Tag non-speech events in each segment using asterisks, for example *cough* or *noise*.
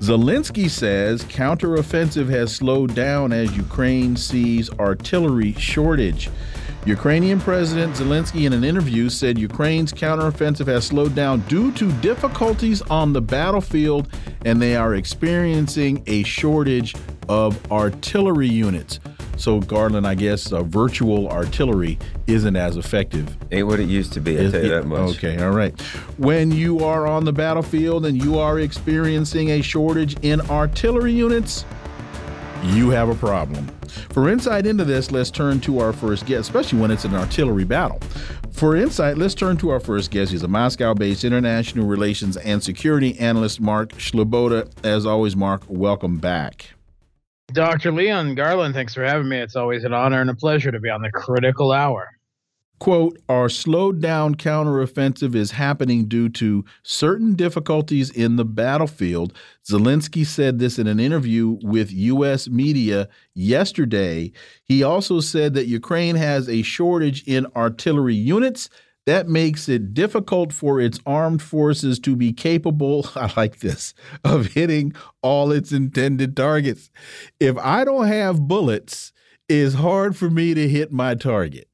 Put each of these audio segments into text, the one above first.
Zelensky says counteroffensive has slowed down as Ukraine sees artillery shortage. Ukrainian President Zelensky, in an interview, said Ukraine's counteroffensive has slowed down due to difficulties on the battlefield and they are experiencing a shortage of artillery units. So, Garland, I guess uh, virtual artillery isn't as effective. Ain't what it used to be, I tell you that much. Okay, all right. When you are on the battlefield and you are experiencing a shortage in artillery units, you have a problem. For insight into this, let's turn to our first guest, especially when it's an artillery battle. For insight, let's turn to our first guest. He's a Moscow based international relations and security analyst, Mark Sleboda. As always, Mark, welcome back. Dr. Leon Garland, thanks for having me. It's always an honor and a pleasure to be on the critical hour. Quote, our slowed down counteroffensive is happening due to certain difficulties in the battlefield. Zelensky said this in an interview with U.S. media yesterday. He also said that Ukraine has a shortage in artillery units that makes it difficult for its armed forces to be capable, *laughs* I like this, of hitting all its intended targets. If I don't have bullets, it's hard for me to hit my target.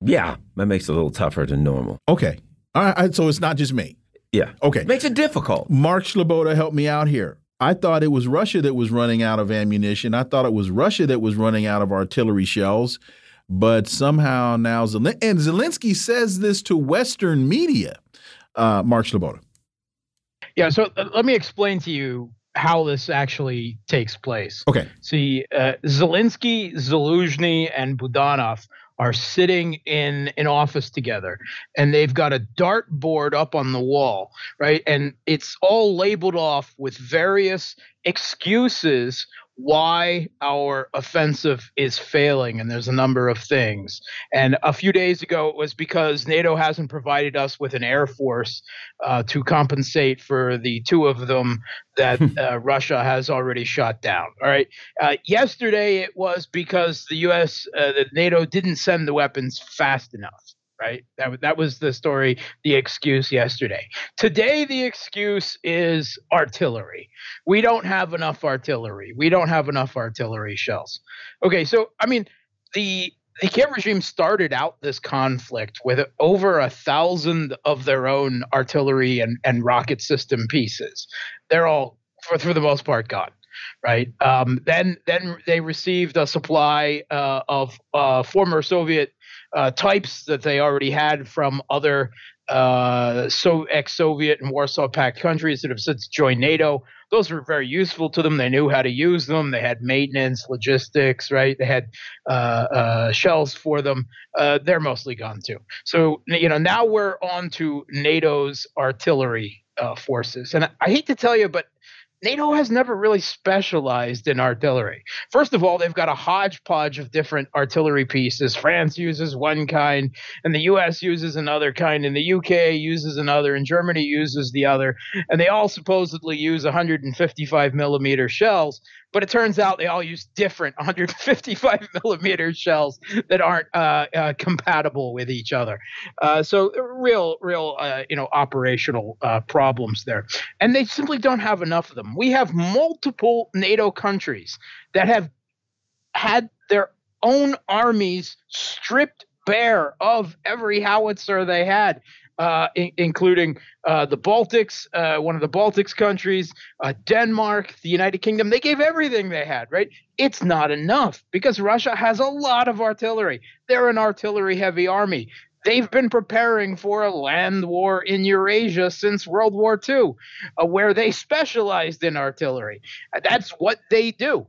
Yeah, that makes it a little tougher than normal. Okay. All right. So it's not just me. Yeah. Okay. Makes it difficult. Mark Sleboda, helped me out here. I thought it was Russia that was running out of ammunition. I thought it was Russia that was running out of artillery shells. But somehow now, and Zelensky says this to Western media. Uh, Mark Sleboda. Yeah, so uh, let me explain to you how this actually takes place. Okay. See, uh, Zelensky, Zaluzhny, and Budanov are sitting in an office together and they've got a dart board up on the wall, right? And it's all labeled off with various excuses why our offensive is failing and there's a number of things. And a few days ago it was because nato hasn't provided us with an air force uh, to compensate for the two of them that *laughs* uh, russia has already shot down. All right. Uh, yesterday it was because the us uh, the nato didn't send the weapons fast enough right? That, that was the story, the excuse yesterday. Today, the excuse is artillery. We don't have enough artillery. We don't have enough artillery shells. Okay, so, I mean, the the Kiev regime started out this conflict with over a thousand of their own artillery and, and rocket system pieces. They're all, for, for the most part, gone right? Um, then then they received a supply uh, of uh, former Soviet uh, types that they already had from other uh, so ex-Soviet and Warsaw Pact countries that have since joined NATO. Those were very useful to them. They knew how to use them. They had maintenance, logistics, right? They had uh, uh, shells for them. Uh, they're mostly gone too. So you know now we're on to NATO's artillery uh, forces, and I, I hate to tell you, but NATO has never really specialized in artillery. First of all, they've got a hodgepodge of different artillery pieces. France uses one kind, and the US uses another kind, and the UK uses another, and Germany uses the other. And they all supposedly use 155 millimeter shells, but it turns out they all use different *laughs* 155 millimeter shells that aren't uh, uh, compatible with each other. Uh, so real, real, uh, you know, operational uh, problems there, and they simply don't have enough of them. We have multiple NATO countries that have had their own armies stripped bare of every howitzer they had uh, in, including uh, the Baltics, uh, one of the Baltics countries, uh, Denmark, the United Kingdom. They gave everything they had, right? It's not enough because Russia has a lot of artillery. They're an artillery heavy army. They've been preparing for a land war in Eurasia since World War II, uh, where they specialized in artillery. That's what they do.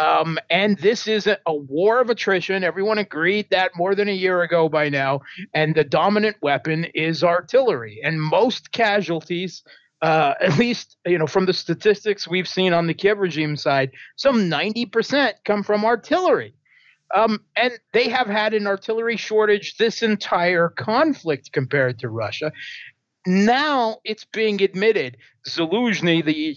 Um, and this is a, a, war of attrition. Everyone agreed that more than a year ago by now. And the dominant weapon is artillery. And most casualties uh, *laughs* at least you know from the statistics we've seen on the Kiev regime side, some 90% come from artillery. Um, and they have had an artillery shortage this entire conflict compared to Russia. Now it's being admitted. Zaluzhny, the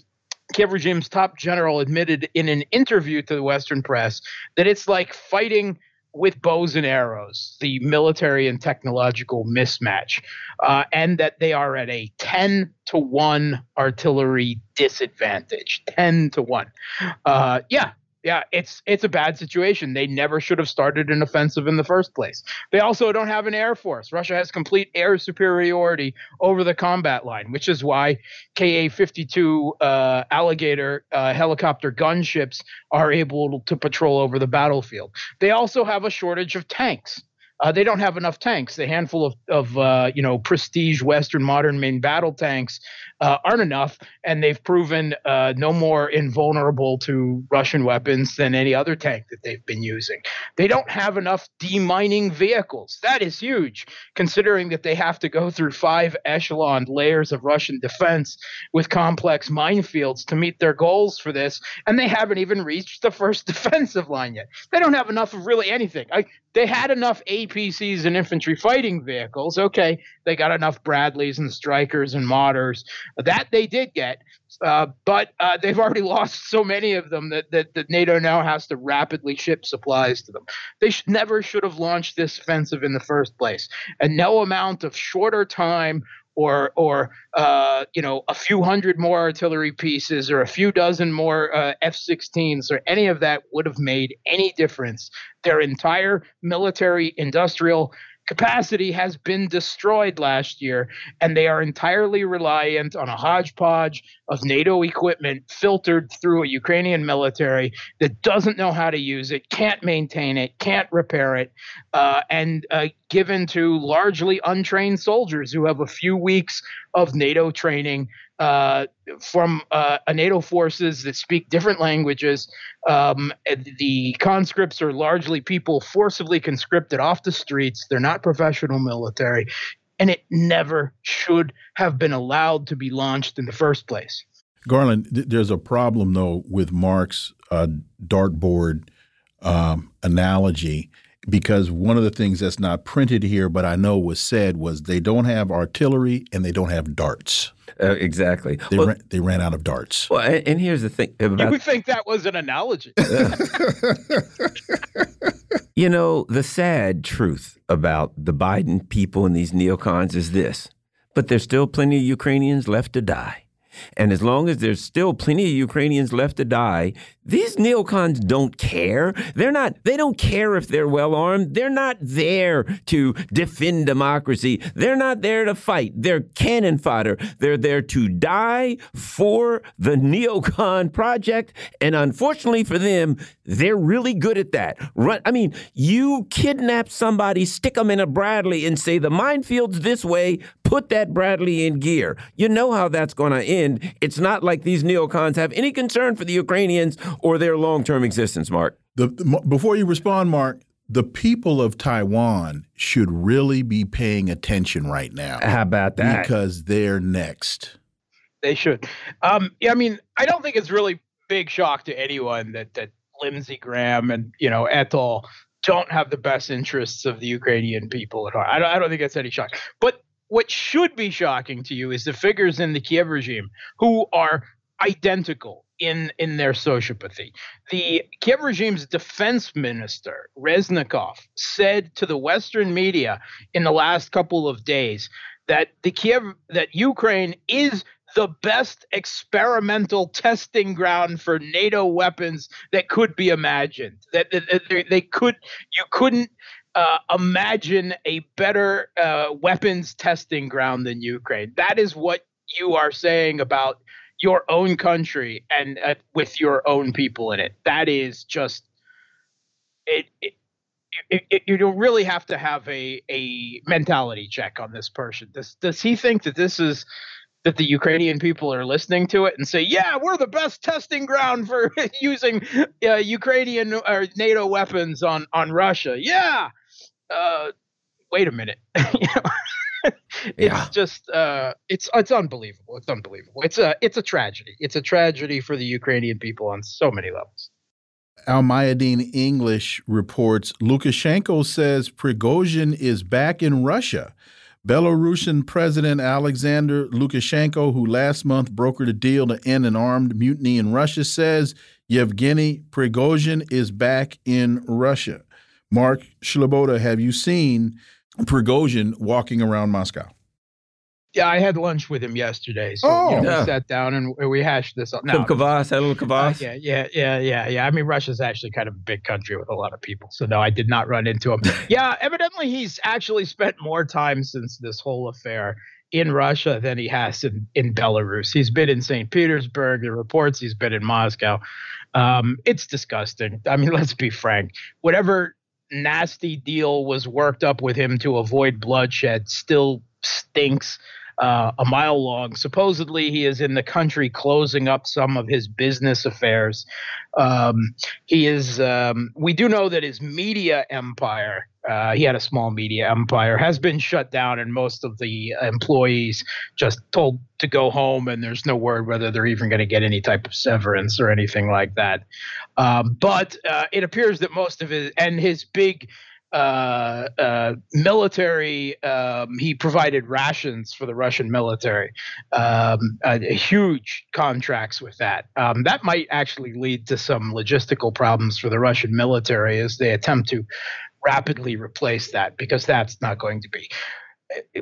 Kiev regime's top general, admitted in an interview to the Western press that it's like fighting with bows and arrows, the military and technological mismatch, uh, and that they are at a 10 to 1 artillery disadvantage. 10 to 1. Uh, yeah, yeah, it's it's a bad situation. They never should have started an offensive in the first place. They also don't have an air force. Russia has complete air superiority over the combat line, which is why Ka-52 uh, Alligator uh, helicopter gunships are able to patrol over the battlefield. They also have a shortage of tanks. Uh, they don't have enough tanks. The handful of, of uh, you know prestige Western modern main battle tanks uh, aren't enough, and they've proven uh, no more invulnerable to Russian weapons than any other tank that they've been using. They don't have enough demining vehicles. That is huge, considering that they have to go through five echelon layers of Russian defense with complex minefields to meet their goals for this, and they haven't even reached the first *laughs* defensive line yet. They don't have enough of really anything. I, they had enough APCs and infantry fighting vehicles. Okay, they got enough Bradleys and Strykers and Marders. That they did get, uh, but uh, they've already *laughs* lost so many of them that, that, that NATO now has to rapidly ship supplies to them. They sh- never should have launched this offensive in the first place. And no amount of shorter time or or uh, you know a few hundred more artillery pieces or a few dozen more uh, F-16s or any of that would have made any difference. Their entire military industrial capacity has been destroyed last year, and they are entirely reliant on a hodgepodge of NATO equipment filtered through a Ukrainian military that doesn't know how to use it, can't maintain it, can't repair it, uh, and uh, given to largely untrained soldiers who have a few weeks of NATO training uh, from uh, NATO forces that speak different languages. Um, the conscripts are largely people forcibly conscripted off the streets. They're not professional military. And it never should have been allowed to be launched in the first place. Garland, th there's a problem, though, with Mark's uh, dartboard um, analogy because one of the things that's not printed here, but I know was said, was they don't have artillery and they don't have darts. Uh, exactly. They, well, ran, they ran out of darts. Well, and, and here's the thing. About, you would think that was an analogy. *laughs* you know, the sad truth about the Biden people and these neocons is this, but there's still plenty of Ukrainians left to die. And as long as there's still plenty of Ukrainians left to die, these neocons don't care. They're not, they don't care if they're well armed. They're not there to defend democracy. They're not there to fight. They're cannon fodder. They're there to die for the neocon project. And unfortunately for them, they're really good at that. Run, I mean, you kidnap somebody, stick them in a Bradley, and say, the minefield's this way, put that Bradley in gear. You know how that's going to end. It's not like these neocons have any concern for the Ukrainians or their long term existence, Mark. The, the, before you respond, Mark, the people of Taiwan should really be paying attention right now. How about that? Because they're next. They should. Um, yeah, I mean, I don't think it's really big shock to anyone that that Lindsey Graham and you know et al. don't have the best interests of the Ukrainian people at heart. I don't, I don't think that's any shock. But what should be shocking to you is the figures in the Kiev regime who are identical in in their sociopathy. The Kiev regime's defense minister Reznikov said to the Western media in the last couple of days that the Kiev that Ukraine is the best experimental testing ground for NATO weapons that could be imagined. That, that, that they could you couldn't uh, imagine a better uh, weapons testing ground than Ukraine. That is what you are saying about your own country and uh, with your own people in it. That is just it, it it, you don't really have to have a, a mentality check on this person. Does does he think that this is that the Ukrainian people are listening to it and say, "Yeah, we're the best testing ground for *laughs* using uh, Ukrainian or NATO weapons on on Russia." Yeah, uh, wait a minute. *laughs* you know? it's yeah. just uh, it's it's unbelievable. It's unbelievable. It's a it's a tragedy. It's a tragedy for the Ukrainian people on so many levels. Al Mayadeen English reports Lukashenko says Prigozhin is back in Russia. Belarusian President Alexander Lukashenko, who last month brokered a deal to end an armed mutiny in Russia, says Yevgeny Prigozhin is back in Russia. Mark Sleboda, have you seen Prigozhin walking around Moscow? Yeah, I had lunch with him yesterday. So oh, you know, yeah. we sat down and we hashed this out. No, Some kvass, had a little kvass. Uh, yeah, yeah, yeah, yeah, yeah. I mean, Russia's actually kind of a big country with a lot of people. So no, I did not run into him. *laughs* yeah, evidently he's actually spent more time since this whole affair in Russia than he has in, in Belarus. He's been in St. Petersburg. The reports he's been in Moscow. Um, it's disgusting. I mean, *laughs* let's be frank. Whatever nasty deal was worked up with him to avoid bloodshed still stinks uh, a mile long. Supposedly, he is in the country closing up some of his business affairs. Um, he is. Um, we do know that his media empire. Uh, he had a small media empire has been shut down, and most of the employees just told to go home. And there's no word whether they're even going to get any type of severance or anything like that. Um, but uh, it appears that most of his and his big uh, uh, military. Um, he provided rations for the Russian military, um, uh, huge contracts with that. Um, that might actually lead to some logistical problems for the Russian military as they attempt to rapidly replace that, because that's not going to be.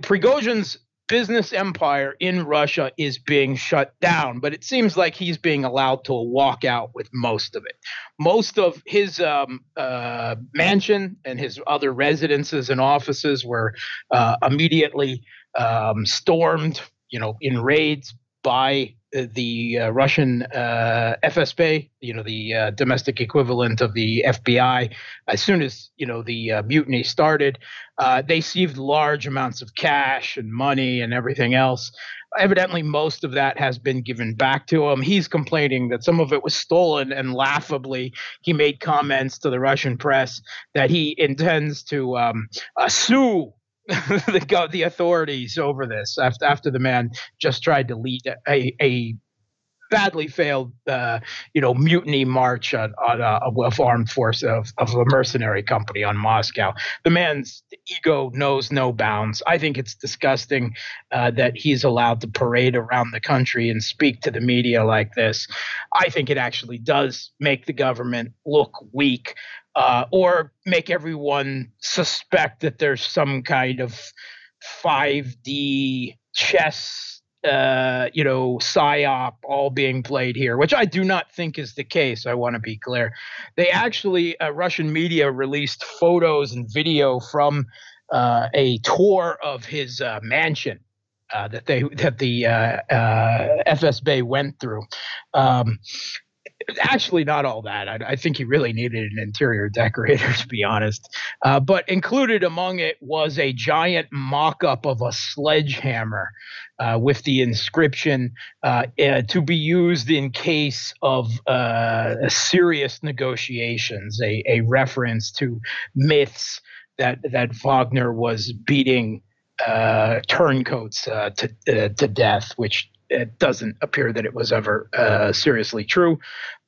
Prigozhin's business empire in Russia is being shut down, but it seems like he's being allowed to walk out with most of it. Most of his um, uh, mansion and his other residences and offices were uh, immediately um, stormed, you know, in raids by the uh, Russian uh, FSB, you know, the uh, domestic equivalent of the FBI, as soon as you know the uh, mutiny started, uh, they seized large amounts of cash and money and everything else. Evidently, most of that has been given back to him. He's complaining that some of it was stolen, and laughably, he made comments to the Russian press that he intends to um, uh, sue *laughs* the the authorities over this after after the man just tried to lead a a badly failed, uh, you know, mutiny march on, on a, a armed force of, of a mercenary company on Moscow. The man's ego knows no bounds. I think it's disgusting uh, that he's allowed to parade around the country and speak to the media like this. I think it actually does make the government look weak uh, or make everyone suspect that there's some kind of 5D chess uh, you know, psyop all being played here, which I do not think is the case. I want to be clear. They actually, uh, Russian media released photos and video from uh, a tour of his uh, mansion uh, that they that the uh, FSB went through. Um, actually not all that. I, I, think he really needed an interior decorator, *laughs* to be honest. Uh, but included among it was a giant mock up of a sledgehammer uh, with the inscription uh, uh to be used in case of uh, serious negotiations, a, a reference to myths that, that Wagner was beating uh, turncoats to to death, which it doesn't appear that it was ever uh, seriously true.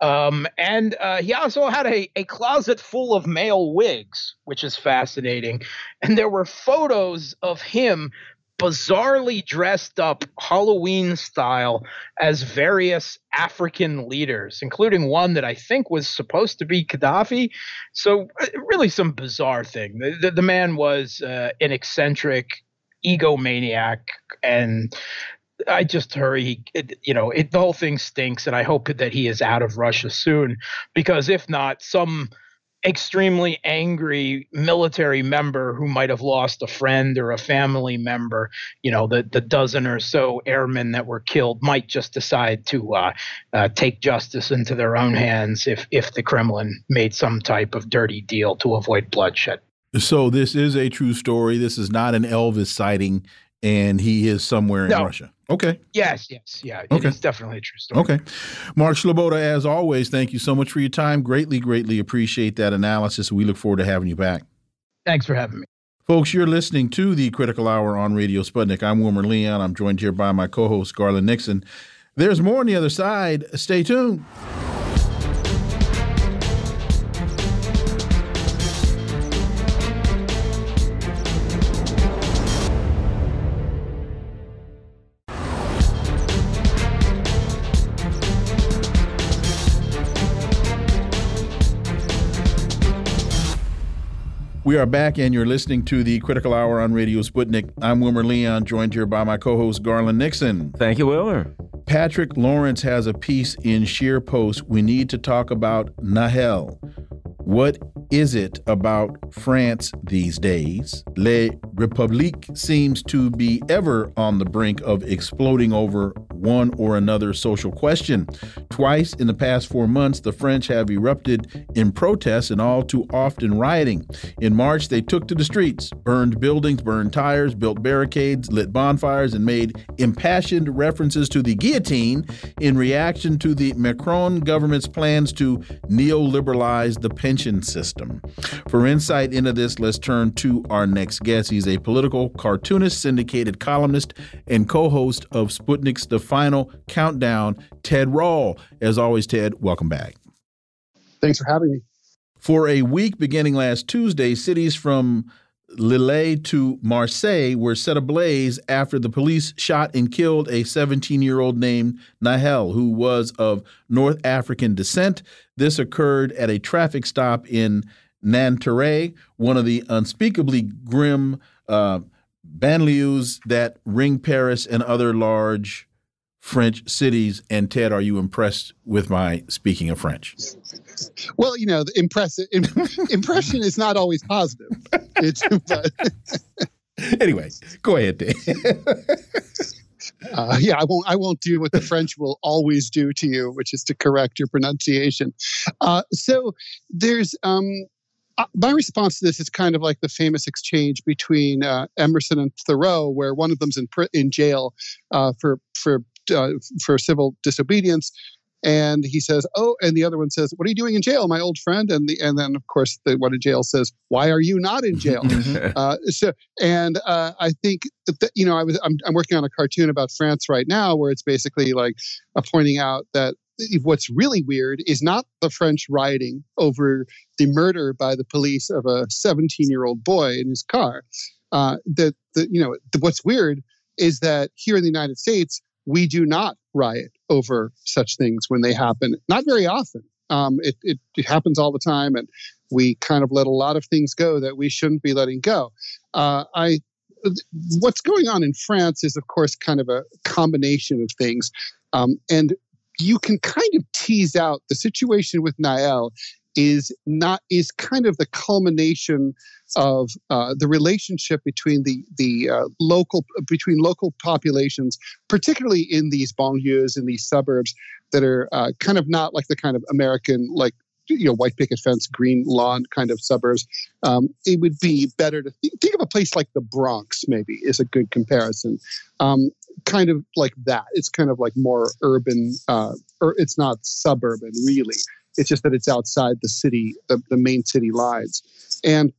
Um, and uh, he also had a, a closet full of male wigs, which is fascinating. And there were photos of him bizarrely dressed up Halloween style as various African leaders, including one that I think was supposed to be Gaddafi. So, uh, really, some bizarre thing. The, the, the man was uh, an eccentric egomaniac and I just hurry. It, you know, it, the whole thing stinks, and I hope that he is out of Russia soon, because if not, some extremely angry military member who might have lost a friend or a family member, you know, the, the dozen or so airmen that were killed might just decide to uh, uh, take justice into their own hands if, if the Kremlin made some type of dirty deal to avoid bloodshed. So this is a true story. This is not an Elvis sighting and he is somewhere in no. Russia. Okay. Yes, yes, yeah. Okay. It's definitely a true story. Okay. Mark Sleboda, as always, thank you so much for your time. Greatly, greatly appreciate that analysis. We look forward to having you back. Thanks for having me. Folks, you're listening to the Critical Hour on Radio Sputnik. I'm Wilmer Leon. I'm joined here by my co host, Garland Nixon. There's more on the other side. Stay tuned. We are back, and you're listening to the Critical Hour on Radio Sputnik. I'm Wilmer Leon, joined here by my co host, Garland Nixon. Thank you, Wilmer. Patrick Lawrence has a piece in ScheerPost. We need to talk about Nahel. What is it about France these days? Le République seems to be ever on the brink of exploding over one or another social question. Twice in the past four months, the French have erupted in protests and all too often rioting. In March, they took to the streets, burned buildings, burned tires, built barricades, lit bonfires, and made impassioned references to the guillotine in reaction to the Macron government's plans to neoliberalize the pension system. For insight into this, let's turn to our next guest. He's a political cartoonist, syndicated columnist, and co host of Sputnik's The Final Countdown, Ted Rall. As always, Ted, welcome back. Thanks for having me. For a week beginning last Tuesday, cities from Lille to Marseille were set ablaze after the police shot and killed a 17 year old named Nahel, who was of North African descent. This occurred at a traffic stop in Nanterre, one of the unspeakably grim uh, banlieues that ring Paris and other large French cities. And Ted, are you impressed with my speaking of French? Well, you know, the impressive *laughs* impression is not always positive. It's, *laughs* but *laughs* anyway, go ahead, Ted. Uh, yeah, I won't. I won't do what the French will always do to you, which is to correct your pronunciation. Uh, so there's um, uh, my response to this is kind of like the famous exchange between uh, Emerson and Thoreau, where one of them's in in jail uh, for for uh, for civil disobedience, and he says, "Oh," and the other one says, "What are you doing in jail, my old friend?" And the and then of course the one in jail says, "Why are you not in jail?" *laughs* uh, so and uh, I think that, you know I was I'm, I'm working on a cartoon about France right now where it's basically like uh, pointing out that what's really weird is not the French rioting over the murder by the police of a 17 year old boy in his car. Uh, that the, you know the, what's weird is that here in the United States we do not riot over such things when they happen. Not very often. Um, it, it, it, happens all the time, and we kind of let a lot of things go that we shouldn't be letting go. Uh, I, what's going on in France is, of course, kind of a combination of things, um, and you can kind of tease out the situation with Nahel is not is kind of the culmination of uh, the relationship between the the uh, local between local populations, particularly in these banlieues in these suburbs that are uh, kind of not like the kind of American like you know white picket fence, green lawn kind of suburbs. Um, it would be better to th- think of a place like the Bronx. Maybe is a good comparison. Um, kind of like that. It's kind of like more urban. Uh, or it's not suburban really. It's just that it's outside the city, the, the main city lines. And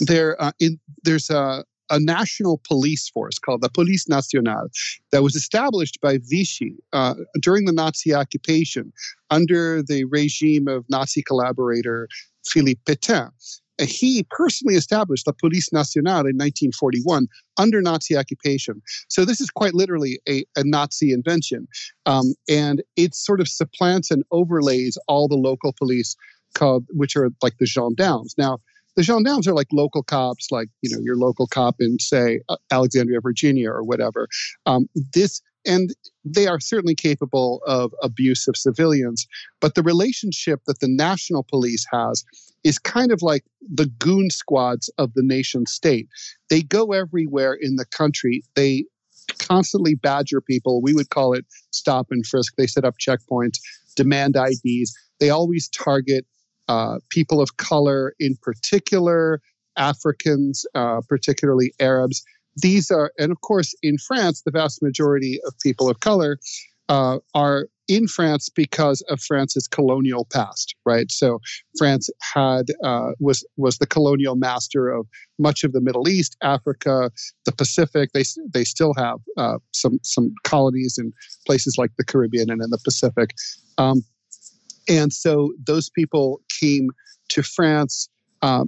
there, uh, in, there's a, a national police force called the Police Nationale that was established by Vichy uh, during the Nazi occupation under the regime of Nazi collaborator Philippe Pétain he personally established the Police Nationale in 1941 under Nazi occupation. So this is quite literally a, a Nazi invention. Um, and it sort of supplants and overlays all the local police called, which are like the gendarmes. Now, the gendarmes are like local cops, like you know your local cop in say Alexandria, Virginia, or whatever. Um, this and they are certainly capable of abuse of civilians. But the relationship that the national police has is kind of like the goon squads of the nation state. They go everywhere in the country. They constantly badger people. We would call it stop and frisk. They set up checkpoints, demand IDs. They always target uh, people of color, in particular, Africans, uh, particularly Arabs these are, and of course, in France, the vast majority of people of color uh, are in France because of France's colonial past, right? So France had uh, was was the colonial master of much of the Middle East, Africa, the Pacific. They they still have uh, some some colonies in places like the Caribbean and in the Pacific, um, and so those people came to France. Uh,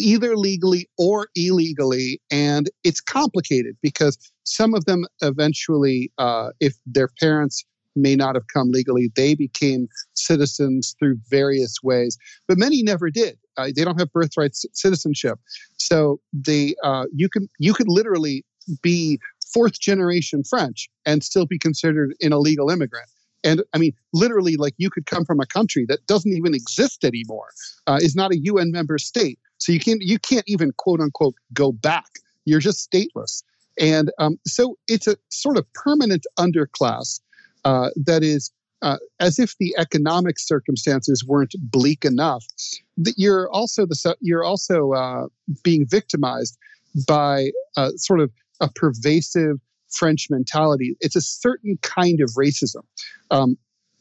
either legally or illegally, and it's complicated because some of them eventually, uh, if their parents may not have come legally. They became citizens through various ways, but many never did. Uh, they don't have birthright c- citizenship, so they uh, you can you could literally be fourth generation French and still be considered an illegal immigrant. And I mean, literally, like you could come from a country that doesn't even exist anymore, uh, is not a UN member state. So you can't you can't even quote unquote go back. You're just stateless. And um, so it's a sort of permanent underclass uh, that is uh, as if the economic circumstances weren't bleak enough. That you're also the you're also uh, being victimized by uh, sort of a pervasive French mentality. It's a certain kind of racism. Um,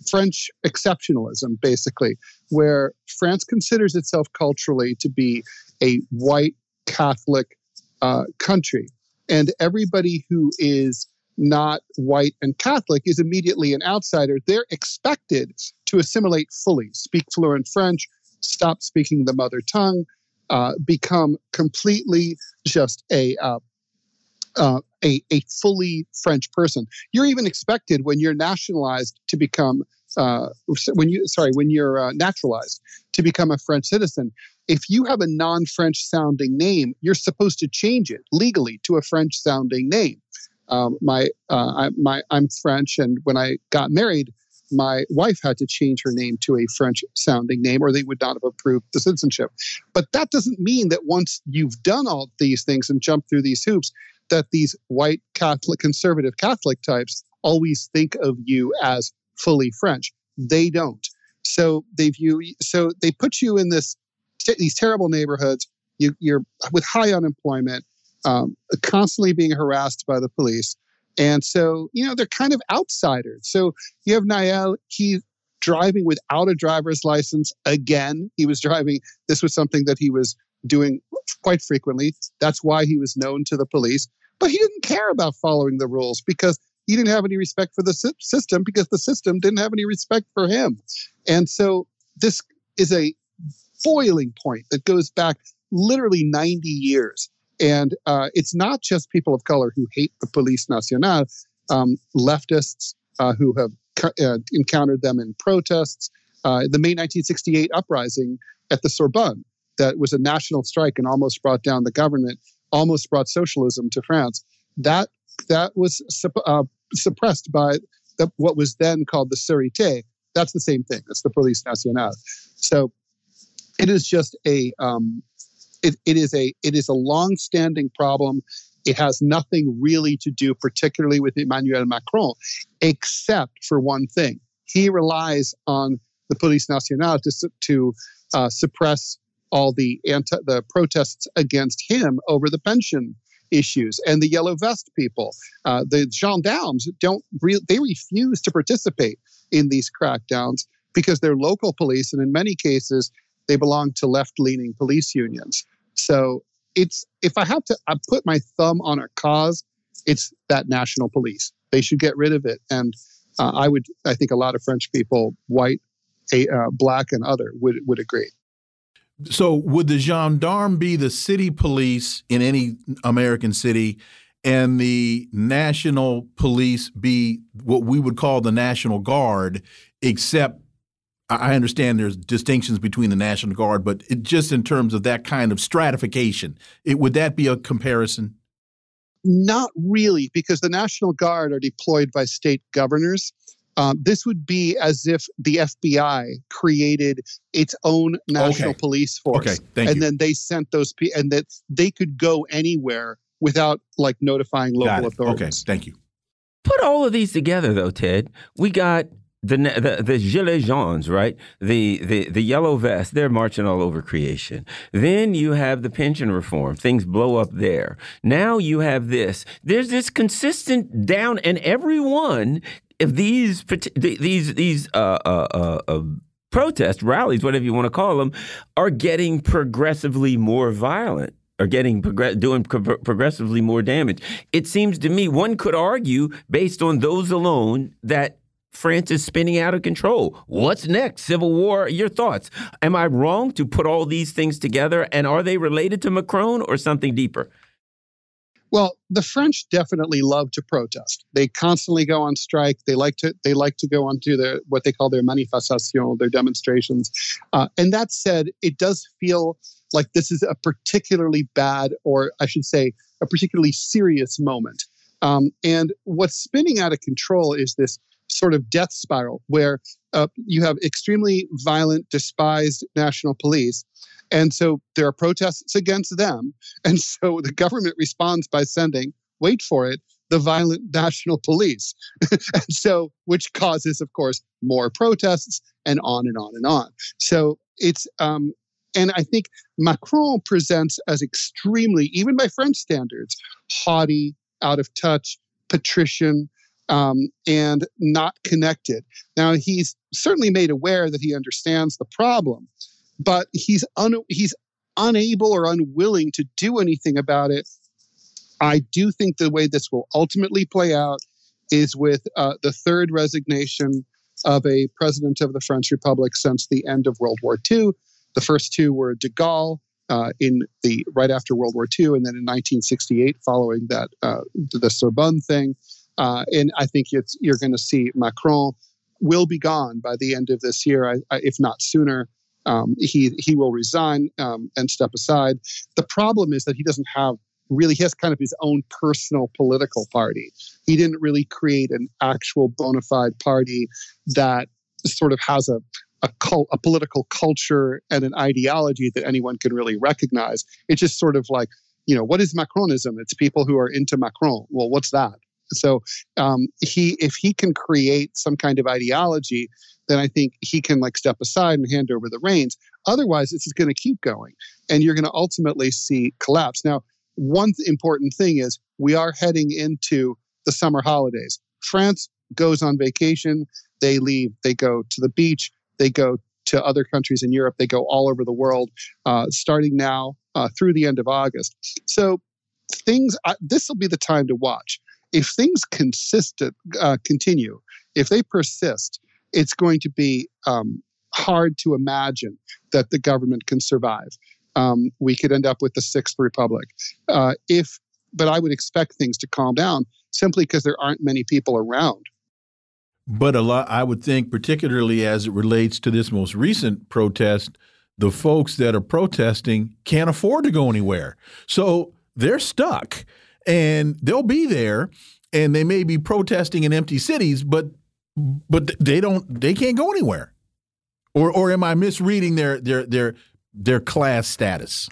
French exceptionalism, basically, where France considers itself culturally to be a white Catholic uh, country. And everybody who is not white and Catholic is immediately an outsider. They're expected to assimilate fully, speak fluent French, stop speaking the mother tongue, uh, become completely just a, uh, uh, a a fully French person. You're even expected when you're nationalized to become uh, when you sorry when you're uh, naturalized to become a French citizen. If you have a non-French sounding name, you're supposed to change it legally to a French sounding name. Um, my, uh, I, my, I'm French, and when I got married, my wife had to change her name to a French sounding name, or they would not have approved the citizenship. But that doesn't mean that once you've done all these things and jumped through these hoops, that these white Catholic, conservative Catholic types always think of you as fully French. They don't. So they view. So they put you in this these terrible neighborhoods. You, you're with high unemployment um, constantly being harassed by the police. And so, you know, they're kind of outsiders. So you have Nahel. he's driving without a driver's license again. He was driving, this was something that he was doing quite frequently. That's why he was known to the police. But he didn't care about following the rules because he didn't have any respect for the system because the system didn't have any respect for him. And so this is a boiling point that goes back literally 90 years. And uh, it's not just people of color who hate the Police Nationale, um, leftists uh, who have uh, encountered them in protests. Uh, the May 1968 uprising at the Sorbonne, that was a national strike and almost brought down the government, almost brought socialism to France. That that was uh, suppressed by the, what was then called the Sûreté. That's the same thing. It's the Police Nationale. So it is just a um, it, it is a it is a long-standing problem. It has nothing really to do, particularly with Emmanuel Macron, except for one thing. He relies on the Police Nationale to, to uh, suppress all the anti, the protests against him over the pension issues and the yellow vest people. Uh, the gendarmes don't re- they refuse to participate in these crackdowns because they're local police, and in many cases they belong to left-leaning police unions. So it's if I have to I put my thumb on a cause, it's that national police. They should get rid of it. And uh, I would I think a lot of French people, white, a, uh, black, and other would would agree. So would the gendarme be the city police in any American city? and the national police be what we would call the national guard except I understand there's distinctions between the National Guard, but it, just in terms of that kind of stratification, it, would that be a comparison? Not really, because the National Guard are deployed by state governors. Um, this would be as if the FBI created its own national okay. police force, okay, thank and you. then they sent those people, and that they could go anywhere without like notifying local authorities. Okay, thank you. Put all of these together, though, Ted. We got the, the the gilets jaunes, right? The the the yellow vest, they're marching all over creation. Then you have the pension reform, things blow up there. Now you have this. There's this consistent down, and everyone if these these these uh, uh, uh, uh, protest rallies, whatever you want to call them, are getting progressively more violent are getting doing pro progressively more damage. It seems to me one could argue, based on those alone, that France is spinning out of control. What's next? Civil war? Your thoughts? Am I wrong to put all these things together? And are they related to Macron or something deeper? Well, the French definitely love to protest. They constantly go on strike. They like to they like to go on to their what they call their manifestation, their demonstrations. Uh, and that said, it does feel like this is a particularly bad, or I should say, a particularly serious moment. Um, and what's spinning out of control is this sort of death spiral where uh, you have extremely violent, despised national police. And so there are protests against them. And *laughs* so the government responds by sending, wait for it, the violent *laughs* national police. *laughs* and so, which causes, of course, more protests and on and on and on. So it's, um, and I think Macron presents as extremely, even by French standards, haughty, out of touch, patrician, um, and not connected. Now, he's certainly made aware that he understands the problem, but he's un- he's unable or unwilling to do anything about it. I do think the way this will ultimately play out is with uh, the third resignation of a president of the French Republic since the end of World War II. The first two were de Gaulle uh, in the right after World War II, and then in 1968, following that uh, the Sorbonne thing. Uh, and I think you're going to see Macron will be gone by the end of this year, I, I, if not sooner. Um, he he will resign um, and step aside. The problem is that he doesn't have really he has kind of his own personal political party. He didn't really create an actual bona fide party that sort of has a a, cult, a political culture and an ideology that anyone can really recognize. It's just sort of like, you know, what is Macronism? It's people who are into Macron. Well, what's that? So um, he, if he can create some kind of ideology, then I think he can like step aside and hand over the reins. Otherwise, it's going to keep going, and you're going to ultimately see collapse. Now, one th- important thing is we are heading into the summer holidays. France goes on vacation. They leave. They go to the beach. They go to other countries in Europe. They go all over the world, uh, starting now uh, through the end of August. So things. Uh, this will be the time to watch if things consistent uh, continue, if they persist, it's going to be um, hard to imagine that the government can survive. Um, we could end up with the sixth republic. Uh, if, but I would expect things to calm down simply because there aren't many people around. But a lot, I would think, particularly as it relates to this most recent protest, the folks that are protesting can't afford to go anywhere, so they're stuck and they'll be there and they may be protesting in empty cities, but but they don't they can't go anywhere. Or or am I misreading their their their their class status?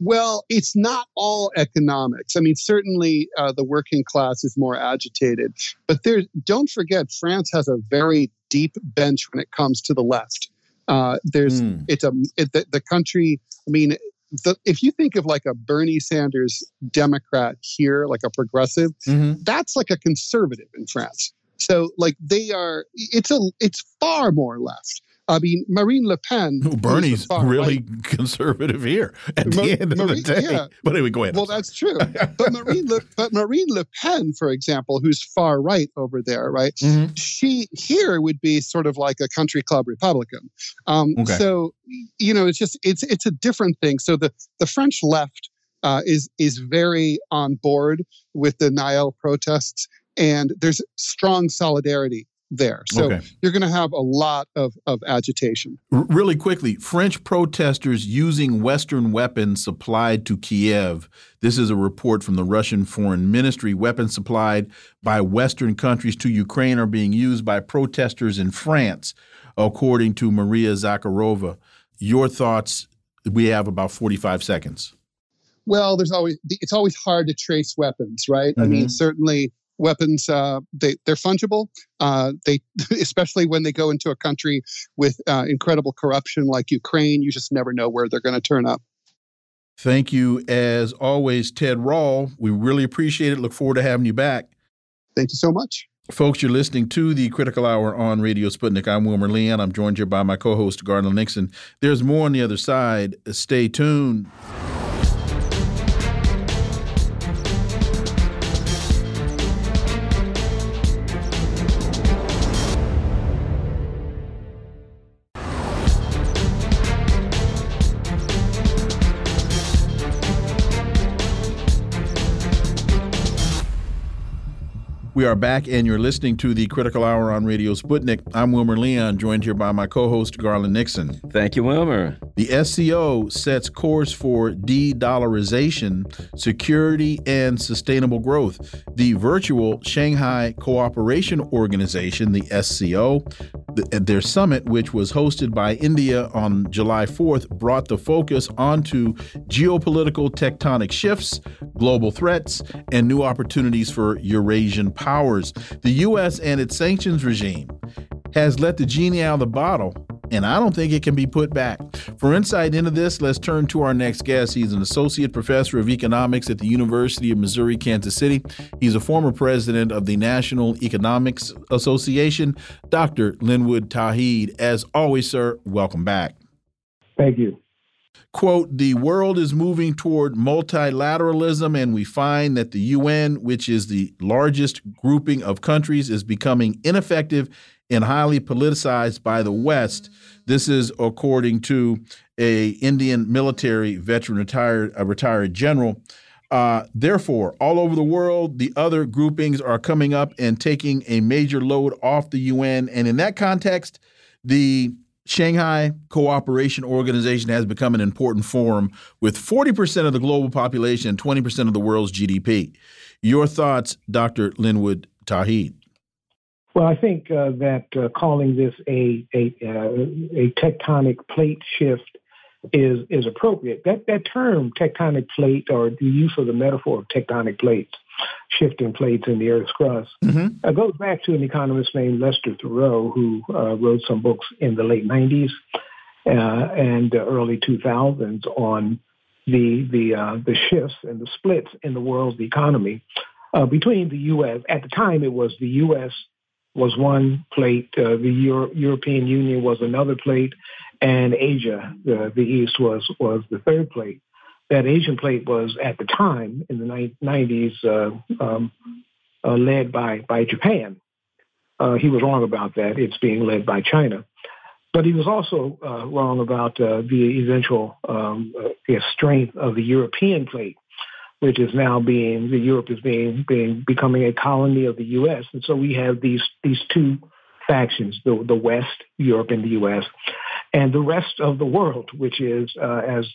Well, it's not all economics. I mean, certainly uh, the working class is more agitated, but there. Don't forget, France has a very deep bench when it comes to the left. Uh, there's mm. it's a it, the, the country. I mean, the, if you think of like a Bernie Sanders Democrat here, like a progressive, mm-hmm. that's like a conservative in France. So like they are, it's a, it's far more left. I mean, Marine Le Pen. Ooh, Bernie's really right. *laughs* conservative here at the end of Marine, the day. Yeah. But anyway, go ahead. Well, that's true. but Marine, Le, but Marine Le Pen, for example, who's far right over there, right? Mm-hmm. She here would be sort of like a country club Republican. Um, okay. So you know, it's just it's it's a different thing. So the the French left uh, is is very on board with the Nahel protests, and there's strong solidarity there. So okay. you're going to have a lot of, of agitation. R really quickly, French protesters using Western weapons supplied to Kiev. This is a report from the Russian Foreign Ministry. Weapons supplied by Western countries to Ukraine are being used by protesters in France, according to Maria Zakharova. Your thoughts? We have about 45 seconds. Well, there's always it's always hard to trace weapons, right? Mm -hmm. I mean, mm-hmm. certainly weapons uh, they they're fungible. Uh, they *laughs* especially when they go into a country with uh, incredible corruption like Ukraine, you just never know where they're going to turn up. Thank you as always, Ted Rall. We really appreciate it. Look forward to having you back. Thank you so much. Folks, you're listening to the Critical Hour on Radio Sputnik. I'm Wilmer Leon. I'm joined here by my co host, Garland Nixon. There's more on the other side. Stay tuned. We are back, and you're listening to the Critical Hour on Radio Sputnik. I'm Wilmer Leon, joined here by my co host, Garland Nixon. Thank you, Wilmer. The SCO sets course for de dollarization, security, and sustainable growth. The virtual Shanghai Cooperation Organization, the SCO, their summit, which was hosted by India on July 4th, brought the focus onto geopolitical tectonic shifts, global threats, and new opportunities for Eurasian powers. The U.S. and its sanctions regime has let the genie out of the bottle, and I don't think it can be put back. For insight into this, let's turn to our next guest. He's an associate professor of economics at the University of Missouri Kansas City. He's a former president of the National Economics Association, Dr. Linwood Tauheed. As always, sir, welcome back. Thank you quote, the world is moving toward multilateralism, and we find that the UN, which is the largest grouping of countries, is becoming ineffective and highly politicized by the West. This is according to a Indian military veteran, retired a retired general. Uh, therefore, all over the world, the other groupings are coming up and taking a major load off the UN. And in that context, the Shanghai Cooperation Organization has become an important forum with 40% of the global population and 20% of the world's GDP. Your thoughts, Dr. Linwood Tauheed? Well, I think uh, that uh, calling this a a, uh, a tectonic plate shift is is appropriate. That that term tectonic plate or the use of the metaphor of tectonic plates shifting plates in the Earth's crust. Mm-hmm. It goes back to an economist named Lester Thurow, who uh, wrote some books in the late 90s uh, and early 2000s on the the uh, the shifts and the splits in the world's economy uh, between the U.S. At the time, it was the U.S. was one plate, uh, the Euro- European Union was another plate, and Asia, the, the East, was was the third plate that Asian plate was at the time in the 90s uh, um, uh, led by by Japan. Uh, he was wrong about that. It's being led by China. But he was also uh, wrong about uh, the eventual um, uh, strength of the European plate, which is now being the Europe is being being becoming a colony of the U.S. And so we have these these two factions: the the West, Europe, and the U.S., and the rest of the world, which is as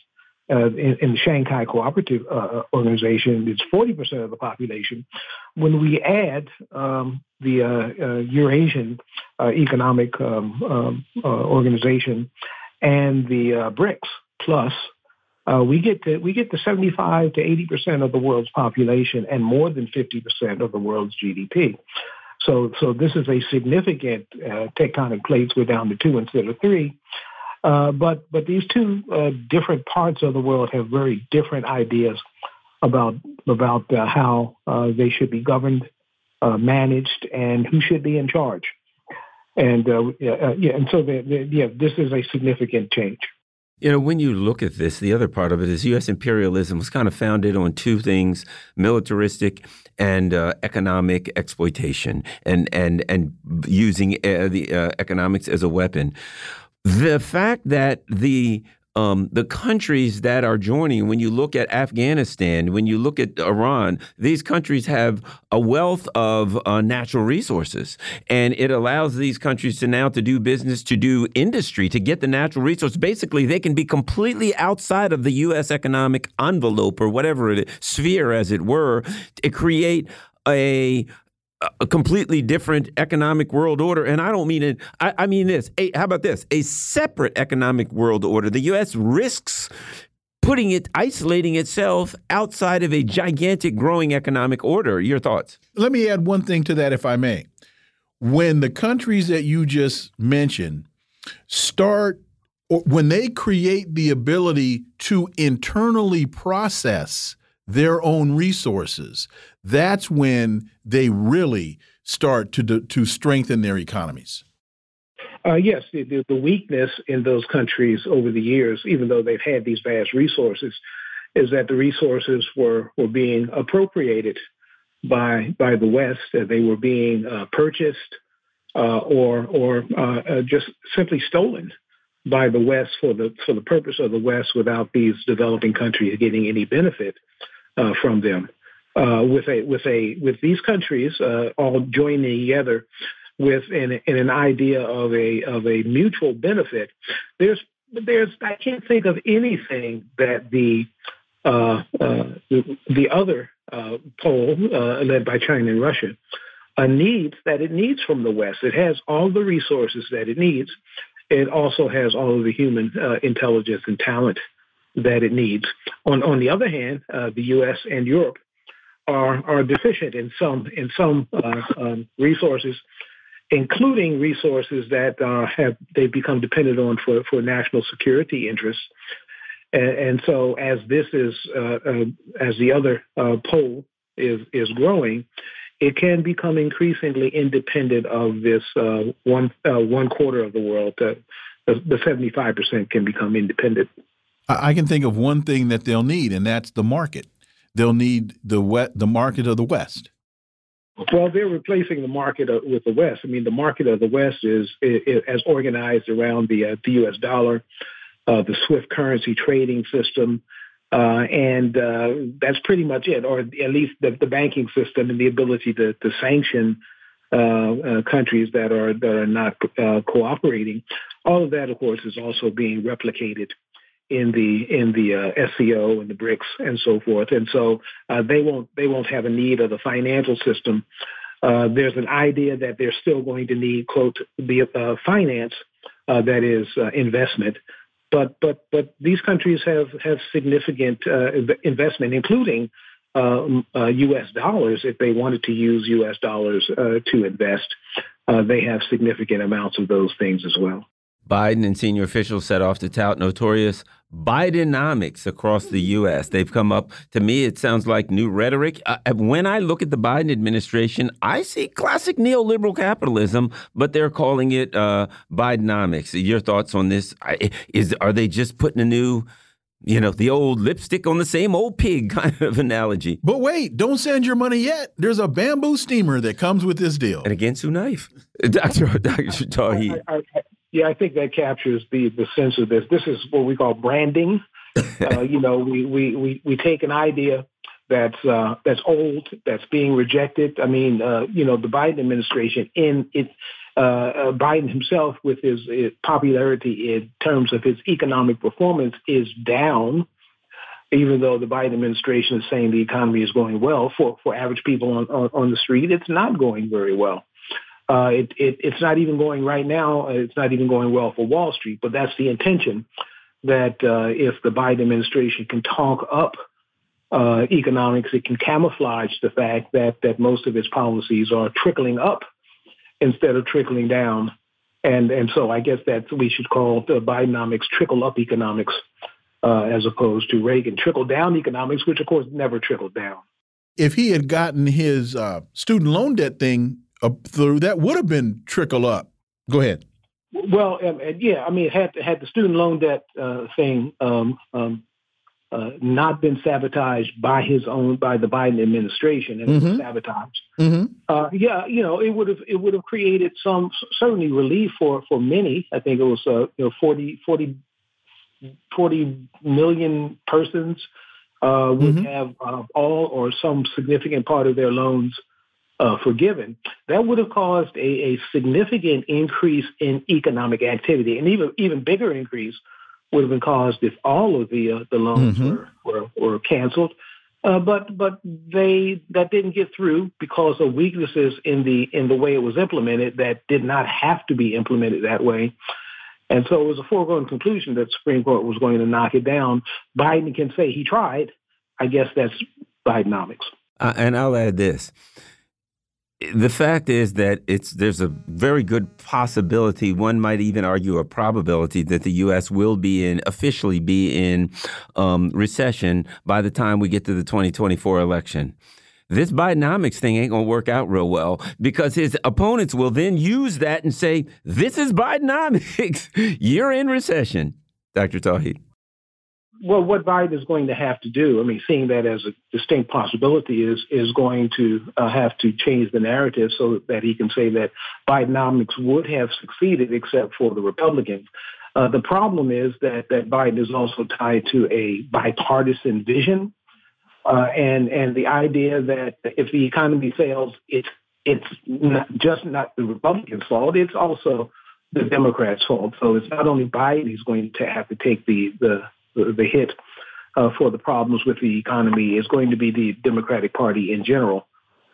uh, in, in, the Shanghai Cooperative uh, Organization, it's 40% of the population. When we add um, the uh, uh Eurasian uh, Economic um, um uh, Organization and the BRICS plus, we get to we get to 75 to 80 percent of the world's population and more than 50 percent of the world's GDP. So, so this is a significant tectonic plates. We're down to two instead of three. Uh, but but these two uh, different parts of the world have very different ideas about about uh, how uh, they should be governed, uh, managed, and who should be in charge. And yeah, yeah, and so the, the, yeah, this is a significant change. You know, when you look at this, the other part of it is U.S. imperialism was kind of founded on two things: militaristic and uh, economic exploitation, and and and using uh, the uh, economics as a weapon the fact that the um, the countries that are joining, when you look at Afghanistan, when you look at Iran, these countries have a wealth of uh, natural resources, and it allows these countries to now to do business, to do industry, to get the natural resource. Basically, they can be completely outside of the U.S. economic envelope or whatever it is, sphere, as it were, to create a a completely different economic world order. And I don't mean it, I, I mean this. A, how about this? A separate economic world order. The U.S. risks putting it, isolating itself outside of a gigantic growing economic order. Your thoughts? Let me add one thing to that, if I may. When the countries that you just mentioned start, or when they create the ability to internally process their own resources, that's when they really start to to strengthen their economies? Uh, yes, the, the, weakness in those countries over the years, even though they've had these vast resources, is that the resources were were being appropriated by by the West. They were being uh, purchased uh, or or uh, uh, just simply stolen by the West for the for the purpose of the West, without these developing countries getting any benefit uh, from them. Uh, with a with a with these countries all joining together with an, in an idea of a of a mutual benefit, there's there's I can't think of anything that the uh, uh, the, the, other uh, pole uh, led by China and Russia uh, needs that it needs from the West. It has all the resources that it needs. It also has all of the human uh, intelligence and talent that it needs. On on the other hand, the U.S. and Europe are are deficient in some in some um, resources including resources that uh, have they become dependent on for, for national security interests. And, and so, as this is uh, uh, as the other uh, pole is is growing, it can become increasingly independent of this uh, one uh, one quarter of the world. the seventy five percent can become independent. I can think of one thing that they'll need, and that's the market. They'll need the the market of the West. Well, they're replacing the market with the West. I mean, the market of the West is, is as organized around the uh, the U.S. dollar, uh, the SWIFT currency trading system, uh, and uh, that's pretty much it, or at least the, the banking system and the ability to, to sanction uh, uh, countries that are that are not cooperating. All of that, of course, is also being replicated in the in the uh, SCO and the BRICS and so forth. And so uh, they won't they won't have a need of the financial system. Uh, there's an idea that they're still going to need quote the uh, finance uh, that is uh, investment. But but but these countries have have significant investment, including U.S. dollars. If they wanted to use U.S. dollars to invest, they have significant amounts of those things as well. Biden and senior officials set off to tout notorious Bidenomics across the U.S. They've come up, to me, it sounds like new rhetoric. Uh, uh, when I look at the Biden administration, I see classic neoliberal capitalism, but they're calling it uh, Bidenomics. Your thoughts on this? Is Are they just putting a new you know, the old lipstick on the same old pig *laughs* kind of analogy. But wait, don't send your money yet. There's a bamboo steamer that comes with this deal. And a Ginsu knife. Dr. Dr. Tauheed. Yeah, I think that captures the the sense of this. This is what we call branding. *laughs* uh, you know, we, we we we take an idea that's uh, that's old, that's being rejected. I mean, uh, you know, the Biden administration in it, uh, uh Biden himself with his, his, popularity in terms of his economic performance is down. Even though the Biden administration is saying the economy is going well for, for average people on, on, on the street, it's not going very well. Uh, it, it, it's not even going right now. It's not even going well for Wall Street, but that's the intention that uh, if the Biden administration can talk up uh, economics, it can camouflage the fact that, that most of its policies are trickling up instead of trickling down. And, and so I guess that we should call the Bidenomics trickle up economics uh, as opposed to Reagan trickle down economics, which of course never trickled down. If he had gotten his uh, student loan debt thing uh, through that would have been trickle up. Go ahead. Well, um, yeah, I mean, had had the student loan debt uh, thing um, um, uh, not been sabotaged by his own by the Biden administration and mm -hmm. sabotaged, mm -hmm. uh, yeah, you know, it would have it would have created some certainly relief for for many. I think it was uh, you know 40, 40, 40 million persons uh, would mm -hmm. have uh, all or some significant part of their loans uh, forgiven, that would have caused a, a, significant increase in economic activity, and even even bigger increase would have been caused if all of the uh, the loans mm-hmm. were, were, were canceled. Uh, but but they that didn't get through because of weaknesses in the in the way it was implemented that did not have to be implemented that way. And so it was a foregone conclusion that the Supreme Court was going to knock it down. Biden can say he tried. I guess that's Bidenomics. Uh, and I'll add this the fact is that it's there's a very good possibility one might even argue a probability that the US will be in officially be in um, recession by the time we get to the 2024 election this Bidenomics thing ain't to work out real well because his opponents will then use that and say, this is Bidenomics. *laughs* You're in recession, Dr. Tauheed. Well, what Biden is going to have to do, I mean, seeing that as a distinct possibility, is is going to uh, have to change the narrative so that he can say that Bidenomics would have succeeded except for the Republicans. Uh, the problem is that that Biden is also tied to a bipartisan vision, uh, and and the idea that if the economy fails, it's it's not just not the Republicans' fault; it's also the Democrats' fault. So it's not only Biden who's going to have to take the the the, hit uh, for the problems with the economy is going to be the Democratic Party in general.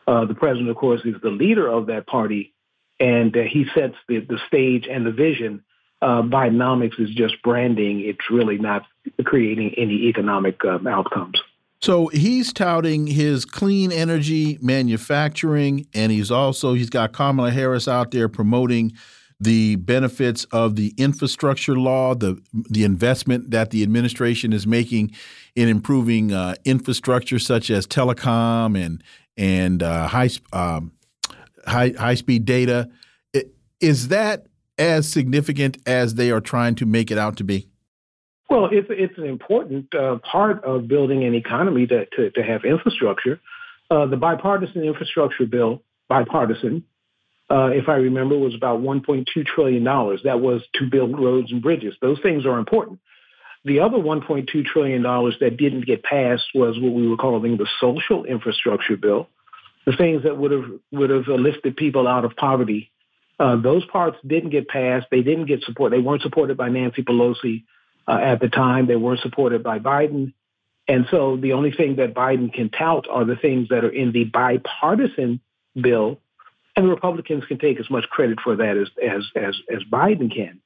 Uh, the president, of course, is the leader of that party, and uh, he sets the, the stage and the vision. Uh, Bidenomics is just branding. It's really not creating any economic um, outcomes. So he's touting his clean energy manufacturing, and he's also he's got Kamala Harris out there promoting the benefits of the infrastructure law, the the investment that the administration is making in improving uh, infrastructure such as telecom and and uh, high um, high high speed data. Is that as significant as they are trying to make it out to be? Well, it's it's an important uh, part of building an economy to to, to have infrastructure. Uh, the bipartisan infrastructure bill, bipartisan, uh, if I remember, was about 1.2 trillion dollars. That was to build roads and bridges. Those things are important. The other 1.2 trillion dollars that didn't get passed was what we were calling the social infrastructure bill, the things that would have would have lifted people out of poverty. Uh, those parts didn't get passed. They didn't get support. They weren't supported by Nancy Pelosi uh, at the time. They weren't supported by Biden. And so the only thing that Biden can tout are the things that are in the bipartisan bill and the Republicans can take as much credit for that as as as, as Biden can.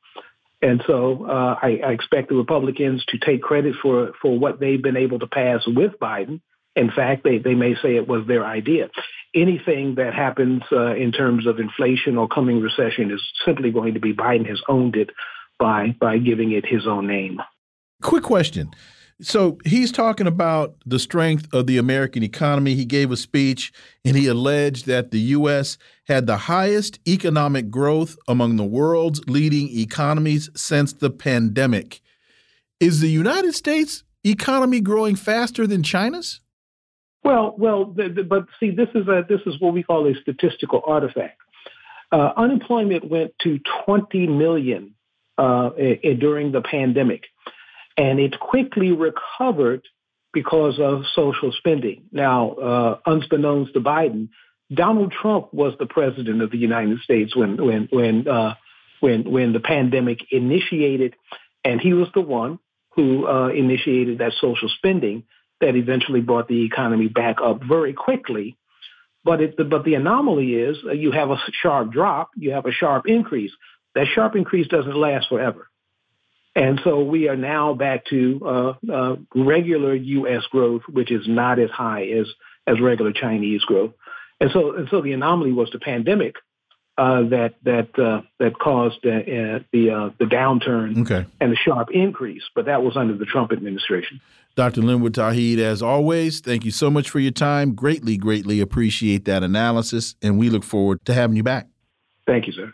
And so uh, I, I, expect the Republicans to take credit for for what they've been able to pass with Biden. In fact, they, they may say it was their idea. Anything that happens uh, in terms of inflation or coming recession is simply going to be Biden has owned it by by giving it his own name. Quick question. So he's talking about the strength of the American economy. He gave a speech and he alleged that the U.S. had the highest economic growth among the world's leading economies since the pandemic. Is the United States economy growing faster than China's? Well, well, but see, this is a this is what we call a statistical artifact. Uh, unemployment went to 20 million uh, during the pandemic and it quickly recovered because of social spending. Now, uh, unbeknownst to Biden, Donald Trump was the president of the United States when when when uh, when when the pandemic initiated, and he was the one who uh, initiated that social spending that eventually brought the economy back up very quickly. But it, but the anomaly is uh, you have a sharp drop, you have a sharp increase. That sharp increase doesn't last forever. And so we are now back to uh, uh, regular U.S. growth, which is not as high as as regular Chinese growth. And so and so the anomaly was the pandemic uh, that that uh, that caused uh, the uh, the downturn okay. and the sharp increase. But that was under the Trump administration. Dr. Linwood Tauheed, as always, thank you so much for your time. Greatly, greatly appreciate that analysis, and we look forward to having you back. Thank you, sir.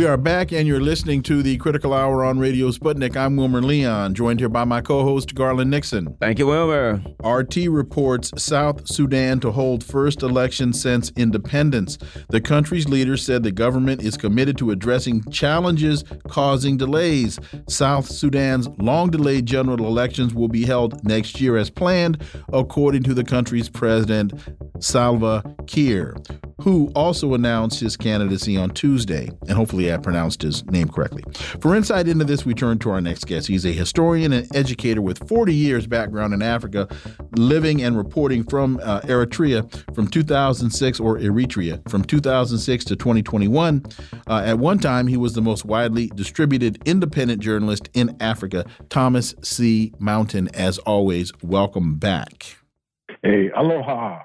We are back, and you're listening to the Critical Hour on Radio Sputnik. I'm Wilmer Leon, joined here by my co host, Garland Nixon. Thank you, Wilmer. RT reports South Sudan to hold first election since independence. The country's leader said the government is committed to addressing challenges causing delays. South Sudan's long delayed general elections will be held next year as planned, according to the country's president, Salva Kiir. Who also announced his candidacy on Tuesday. And hopefully I pronounced his name correctly. For insight into this, we turn to our next guest. He's a historian and educator with 40 years background in Africa, living and reporting from uh, Eritrea from 2006 or Eritrea from 2006 to 2021. Uh, at one time, he was the most widely distributed independent journalist in Africa. Thomas C. Mountain, as always, welcome back. Hey, aloha.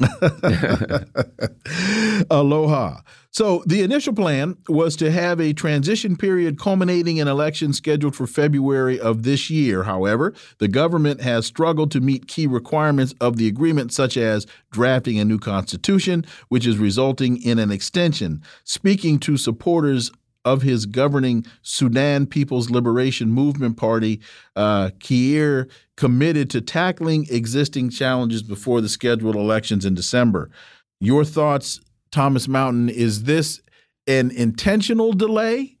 *laughs* Aloha. So, the initial plan was to have a transition period culminating in elections scheduled for February of this year. However, the government has struggled to meet key requirements of the agreement, such as drafting a new constitution, which is resulting in an extension. Speaking to supporters of his governing Sudan People's Liberation Movement Party, uh, Kiir committed to tackling existing challenges before the scheduled elections in December. Your thoughts, Thomas Mountain, is this an intentional delay?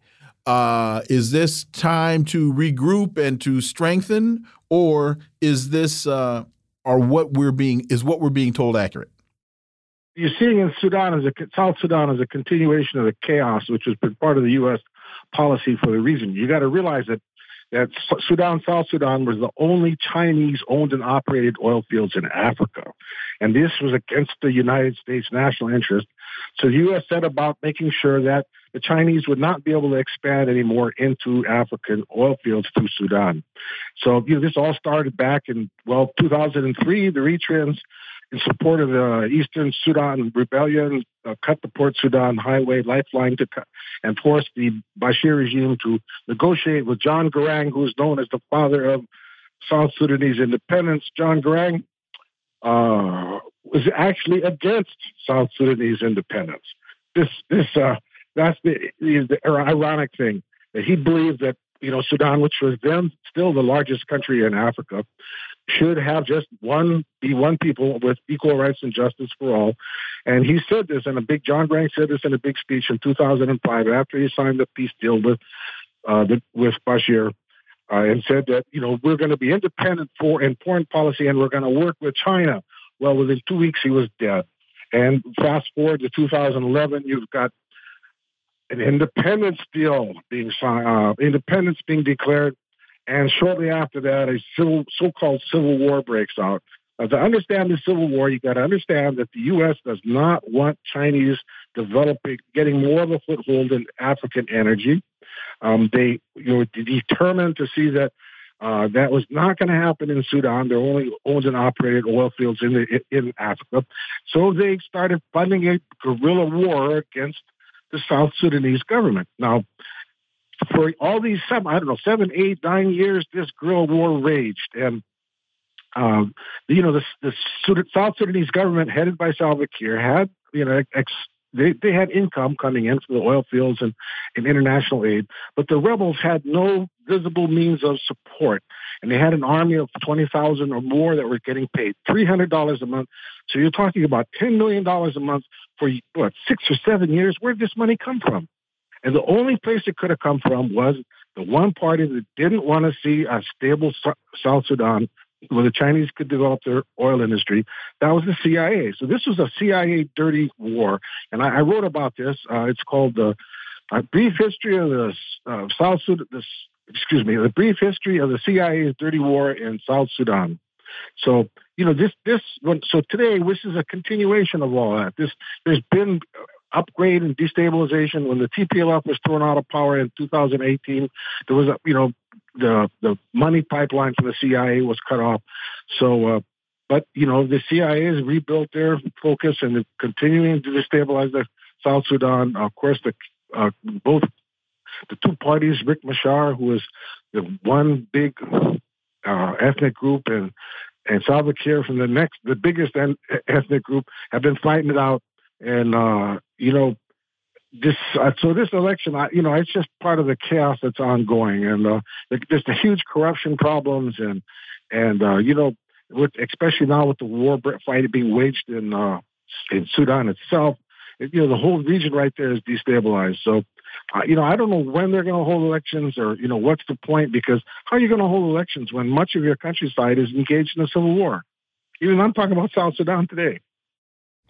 Uh, is this time to regroup and to strengthen, or is this uh, or what we're being is what we're being told accurate? You're seeing in Sudan as a South Sudan as a continuation of the chaos, which has been part of the U.S. policy for the region. You got to realize that that Sudan, South Sudan, was the only Chinese-owned and operated oil fields in Africa, and this was against the United States national interest. So the U.S. set about making sure that the Chinese would not be able to expand anymore into African oil fields through Sudan. So you know, this all started back in well 2003. The Eritreans in support of the Eastern Sudan rebellion, uh, cut the Port Sudan highway lifeline to cut, and forced the Bashir regime to negotiate with John Garang, who is known as the father of South Sudanese independence. John Garang uh, was actually against South Sudanese independence. This, this, uh, that's the, the, the ironic thing that he believed that you know Sudan, which was then still the largest country in Africa, should have just one be one people with equal rights and justice for all. And he said this in a big John Garang said this in a big speech in 2005 after he signed the peace deal with uh, the, with Bashir. Uh, and said that you know we're going to be independent for in foreign policy and we're going to work with China. Well, within two weeks he was dead. And fast forward to 2011, you've got an independence deal being signed, uh, independence being declared and shortly after that, a civil, so-called civil war breaks out. Now, to understand the civil war, you got to understand that the U.S. does not want Chinese developing, getting more of a foothold in African energy. Um, they, you know, determined to see that uh, that was not going to happen in Sudan. They're only owned and operated oil fields in the, in Africa, so they started funding a guerrilla war against the South Sudanese government. Now, for all these seven, I don't know, seven, eight, nine years, this guerrilla war raged. And, um, you know, the, the South Sudanese government headed by Salva Kiir had, you know, ex, they, they had income coming in from the oil fields and, and international aid, but the rebels had no visible means of support. And they had an army of 20,000 or more that were getting paid $300 a month. So you're talking about $10 million a month for, what, six or seven years? Where did this money come from? And the only place it could have come from was the one party that didn't want to see a stable South Sudan where the Chinese could develop their oil industry. That was the CIA. So this was a CIA dirty war. And I, I wrote about this. Uh, it's called the Brief History of the uh, South Sudan. Excuse me, the brief history of the CIA's dirty war in South Sudan. So you know this this so today this is a continuation of all that. This there's been upgrade and destabilization. When the TPLF was thrown out of power in 2018, there was a, you know, the the money pipeline from the CIA was cut off. So, uh, but you know, the CIA has rebuilt their focus and they're continuing to destabilize the South Sudan. Of course, the uh, both the two parties, Riek Machar, who is the one big uh, ethnic group, and and Salva Kiir from the next, the biggest ethnic group, have been fighting it out and uh, you know, this uh, so this election, I, you know, it's just part of the chaos that's ongoing, and uh, there's the huge corruption problems, and and uh, you know, with especially now with the war fight being waged in uh, in Sudan itself, it, you know, the whole region right there is destabilized. So. Uh, you know, I don't know when they're going to hold elections, or you know, what's the point? Because how are you going to hold elections when much of your countryside is engaged in a civil war? Even I'm talking about South Sudan today.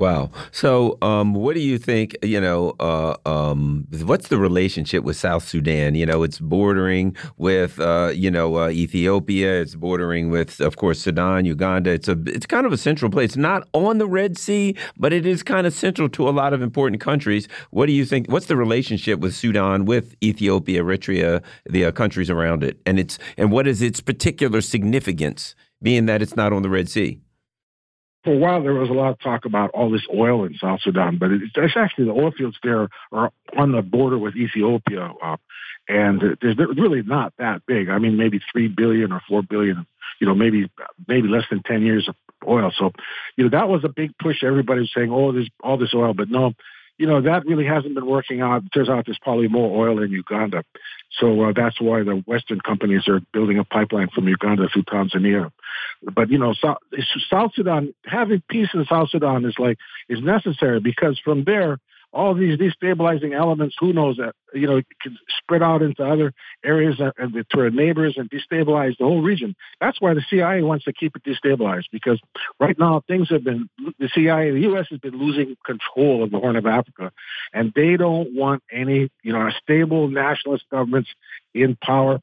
Wow. So, um, what do you think? You know, uh, um, what's the relationship with South Sudan? You know, it's bordering with, uh, you know, uh, Ethiopia. It's bordering with, of course, Sudan, Uganda. It's a, it's kind of a central place. Not on the Red Sea, but it is kind of central to a lot of important countries. What do you think? What's the relationship with Sudan, with Ethiopia, Eritrea, the uh, countries around it, and it's and what is its particular significance, being that it's not on the Red Sea? For a while there was a lot of talk about all this oil in South Sudan, but it's, it's actually the oil fields there are on the border with Ethiopia, uh, and there's really not that big. I mean, maybe three billion or four billion, you know, maybe maybe less than ten years of oil. So, you know, that was a big push. Everybody was saying, "Oh, there's all this oil," but no, you know, that really hasn't been working out. It turns out there's probably more oil in Uganda. So uh, that's why the Western companies are building a pipeline from Uganda through Tanzania. But, you know, South, South Sudan, having peace in South Sudan is like, is necessary because from there, all these destabilizing elements, who knows that, you know, can spread out into other areas and to our neighbors and destabilize the whole region. That's why the CIA wants to keep it destabilized because right now things have been, the CIA, the U.S. has been losing control of the Horn of Africa and they don't want any, you know, stable nationalist governments in power.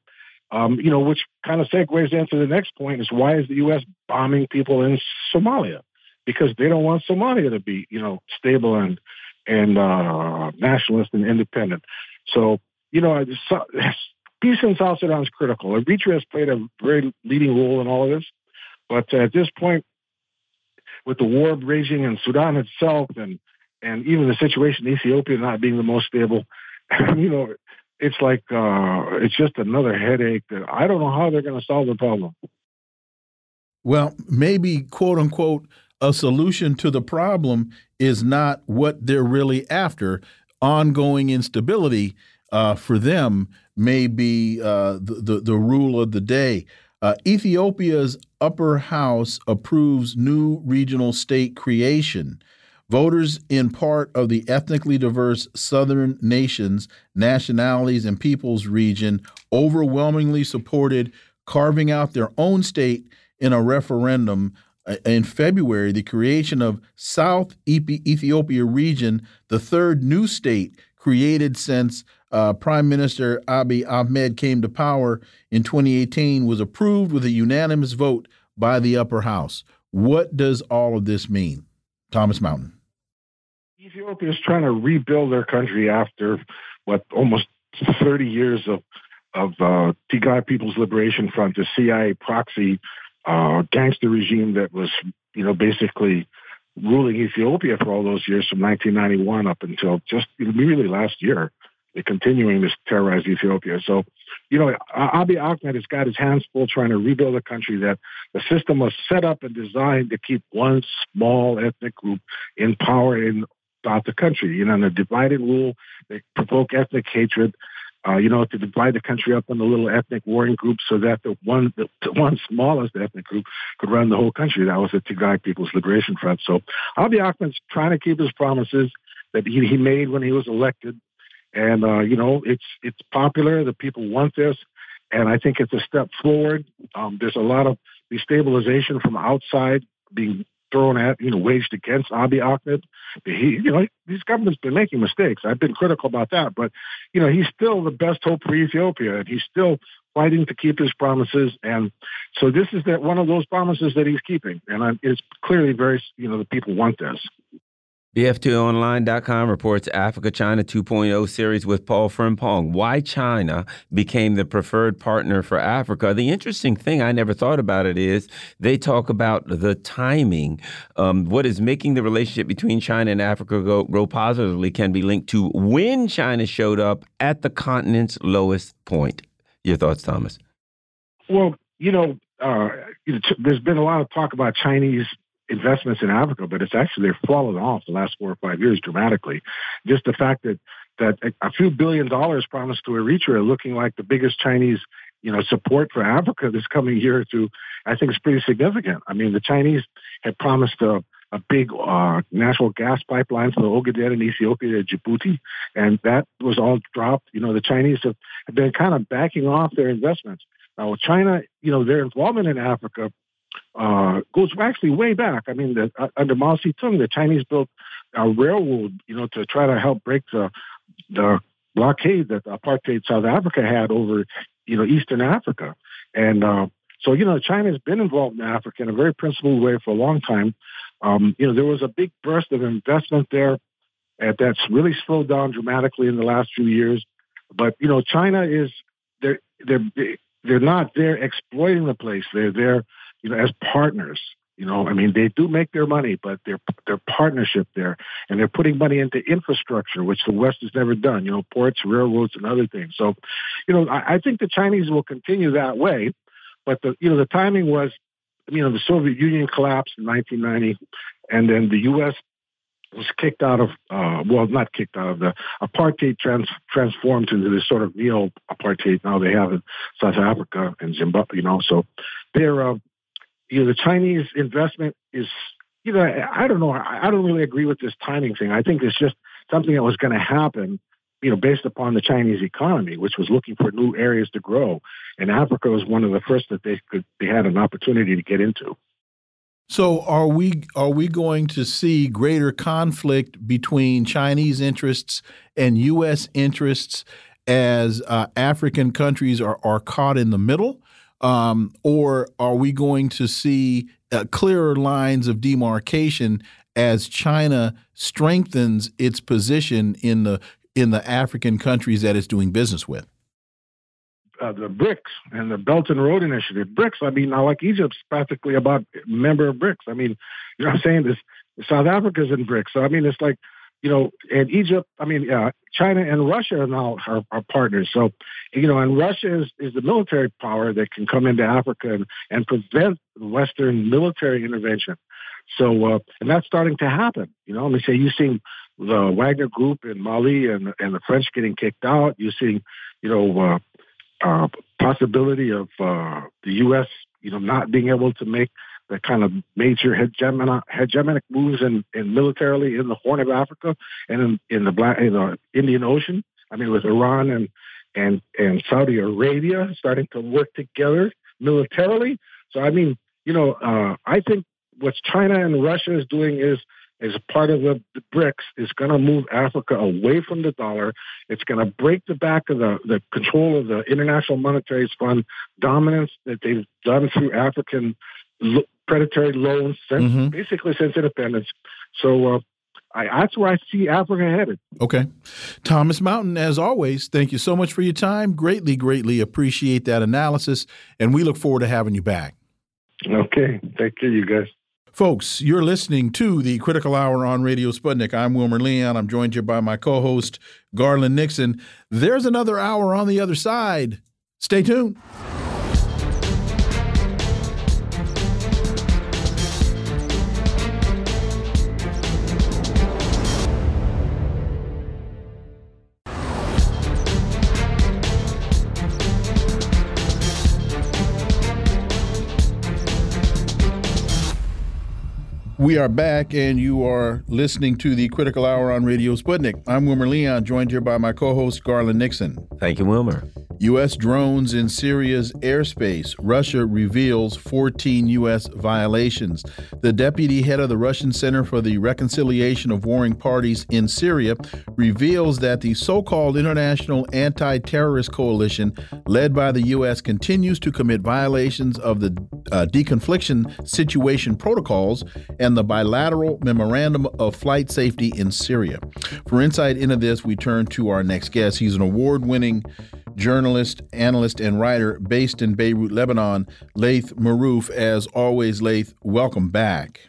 Um, you know, which kind of segues into the next point is why is the U.S. bombing people in Somalia? Because they don't want Somalia to be, you know, stable and and uh, nationalist and independent. So, you know, *laughs* peace in South Sudan is critical. Eritrea has played a very leading role in all of this. But at this point, with the war raging in Sudan itself and and even the situation in Ethiopia not being the most stable, *laughs* you know, it's like uh, it's just another headache that I don't know how they're going to solve the problem. Well, maybe quote unquote a solution to the problem is not what they're really after. Ongoing instability uh, for them may be uh, the, the, the rule of the day. Uh, Ethiopia's upper house approves new regional state creation. Voters in part of the ethnically diverse southern nations, nationalities, and peoples region overwhelmingly supported carving out their own state in a referendum in February the creation of South Ethiopia region, the third new state created since uh, Prime Minister Abiy Ahmed came to power in 2018, was approved with a unanimous vote by the upper house. What does all of this mean? Thomas Mountain. Ethiopia is trying to rebuild their country after what almost 30 years of of uh, Tigray People's Liberation Front, the CIA proxy uh, gangster regime that was, you know, basically ruling Ethiopia for all those years from 1991 up until just really last year. They're continuing to terrorize Ethiopia. So, you know, Abiy Ahmed has got his hands full trying to rebuild a country that the system was set up and designed to keep one small ethnic group in power in throughout the country. You know, and a divided rule, they provoke ethnic hatred uh, you know, to divide the country up into little ethnic warring groups so that the one the, one smallest ethnic group could run the whole country. That was the Tigray People's Liberation Front. So Abiy Ahmed's trying to keep his promises that he, he made when he was elected. And uh, you know, it's it's popular. The people want this, and I think it's a step forward. Um, there's a lot of destabilization from outside being thrown at, you know, waged against Abiy Ahmed. He, you know, these government's been making mistakes. I've been critical about that, but you know, he's still the best hope for Ethiopia, and he's still fighting to keep his promises. And so this is that one of those promises that he's keeping, and it's clearly very, you know, the people want this. BFTOnline.com reports Africa China 2.0 series with Paul Frimpong. Why China became the preferred partner for Africa. The interesting thing, I never thought about it, is they talk about the timing. Um, what is making the relationship between China and Africa go, grow positively can be linked to when China showed up at the continent's lowest point. Your thoughts, Thomas? Well, you know, uh, there's been a lot of talk about Chinese investments in Africa, but it's actually fallen off the last four or five years dramatically. Just the fact that that a few billion dollars promised to Eritrea, looking like the biggest Chinese you know support for Africa this coming year to, I think is pretty significant. I mean, the Chinese had promised a a big uh, natural gas pipeline from the Ogaden in Ethiopia to Djibouti, and that was all dropped. You know, the Chinese have, have been kind of backing off their investments. Now, China, you know, their involvement in Africa uh, goes actually way back. I mean, the, uh, under Mao Zedong, the Chinese built a railroad, you know, to try to help break the the blockade that apartheid South Africa had over, you know, Eastern Africa. And uh, so, you know, China has been involved in Africa in a very principled way for a long time. Um, you know, there was a big burst of investment there and that's really slowed down dramatically in the last few years. But, you know, China is, they're, they're, they're not there exploiting the place. They're there, you know, as partners. You know, I mean, they do make their money, but they're they're partnership there, and they're putting money into infrastructure, which the West has never done. You know, ports, railroads, and other things. So, you know, I, I think the Chinese will continue that way, but the you know the timing was, you know, the Soviet Union collapsed in 1990, and then the U.S. was kicked out of, uh, well, not kicked out of the apartheid trans, transformed into this sort of neo apartheid now they have in South Africa and Zimbabwe. You know, so they're. Uh, you know, the Chinese investment is, you know, I don't know. I don't really agree with this timing thing. I think it's just something that was going to happen, you know, based upon the Chinese economy, which was looking for new areas to grow. And Africa was one of the first that they could, they had an opportunity to get into. So are we are we going to see greater conflict between Chinese interests and U.S. interests as uh, African countries are, are caught in the middle? Um, or are we going to see uh, clearer lines of demarcation as China strengthens its position in the in the African countries that it's doing business with? Uh, the BRICS and the Belt and Road Initiative. BRICS, I mean, now like Egypt's practically about member of BRICS. I mean, you know what I'm saying? This South Africa's in BRICS. So I mean, it's like you know, and Egypt, I mean, uh, China and Russia are now our, are, partners. So, you know, and Russia is, is the military power that can come into Africa and, and prevent Western military intervention. So, uh, and that's starting to happen. You know, let me say, you've seen the Wagner Group in Mali and and the French getting kicked out. You're seeing, you know, uh, uh, possibility of uh, the U.S. you know not being able to make the kind of major hegemonic, moves in, in militarily in the Horn of Africa and in, in the Black in the Indian Ocean. I mean, with Iran and and and Saudi Arabia starting to work together militarily. So I mean, you know, uh, I think what China and Russia is doing is is part of the, the BRICS is going to move Africa away from the dollar. It's going to break the back of the, the control of the International Monetary Fund dominance that they've done through African predatory loans since mm-hmm. basically since independence. So uh, I, that's where I see Africa headed. Okay. Thomas Mountain, as always, thank you so much for your time. Greatly, greatly appreciate that analysis, and we look forward to having you back. Okay. Thank you, you guys. Folks, you're listening to the Critical Hour on Radio Sputnik. I'm Wilmer Leon. I'm joined here by my co host, Garland Nixon. There's another hour on the other side. Stay tuned. We are back, and you are listening to the Critical Hour on Radio Sputnik. I'm Wilmer Leon, joined here by my co host, Garland Nixon. Thank you, Wilmer. U.S. drones in Syria's airspace. Russia reveals 14 U.S. violations. The deputy head of the Russian Center for the Reconciliation of Warring Parties in Syria reveals that the so called International Anti Terrorist Coalition, led by the U.S., continues to commit violations of the uh, deconfliction situation protocols and the bilateral memorandum of flight safety in Syria. For insight into this, we turn to our next guest. He's an award winning journalist, analyst, and writer based in Beirut, Lebanon, Laith Marouf. As always, Laith, welcome back.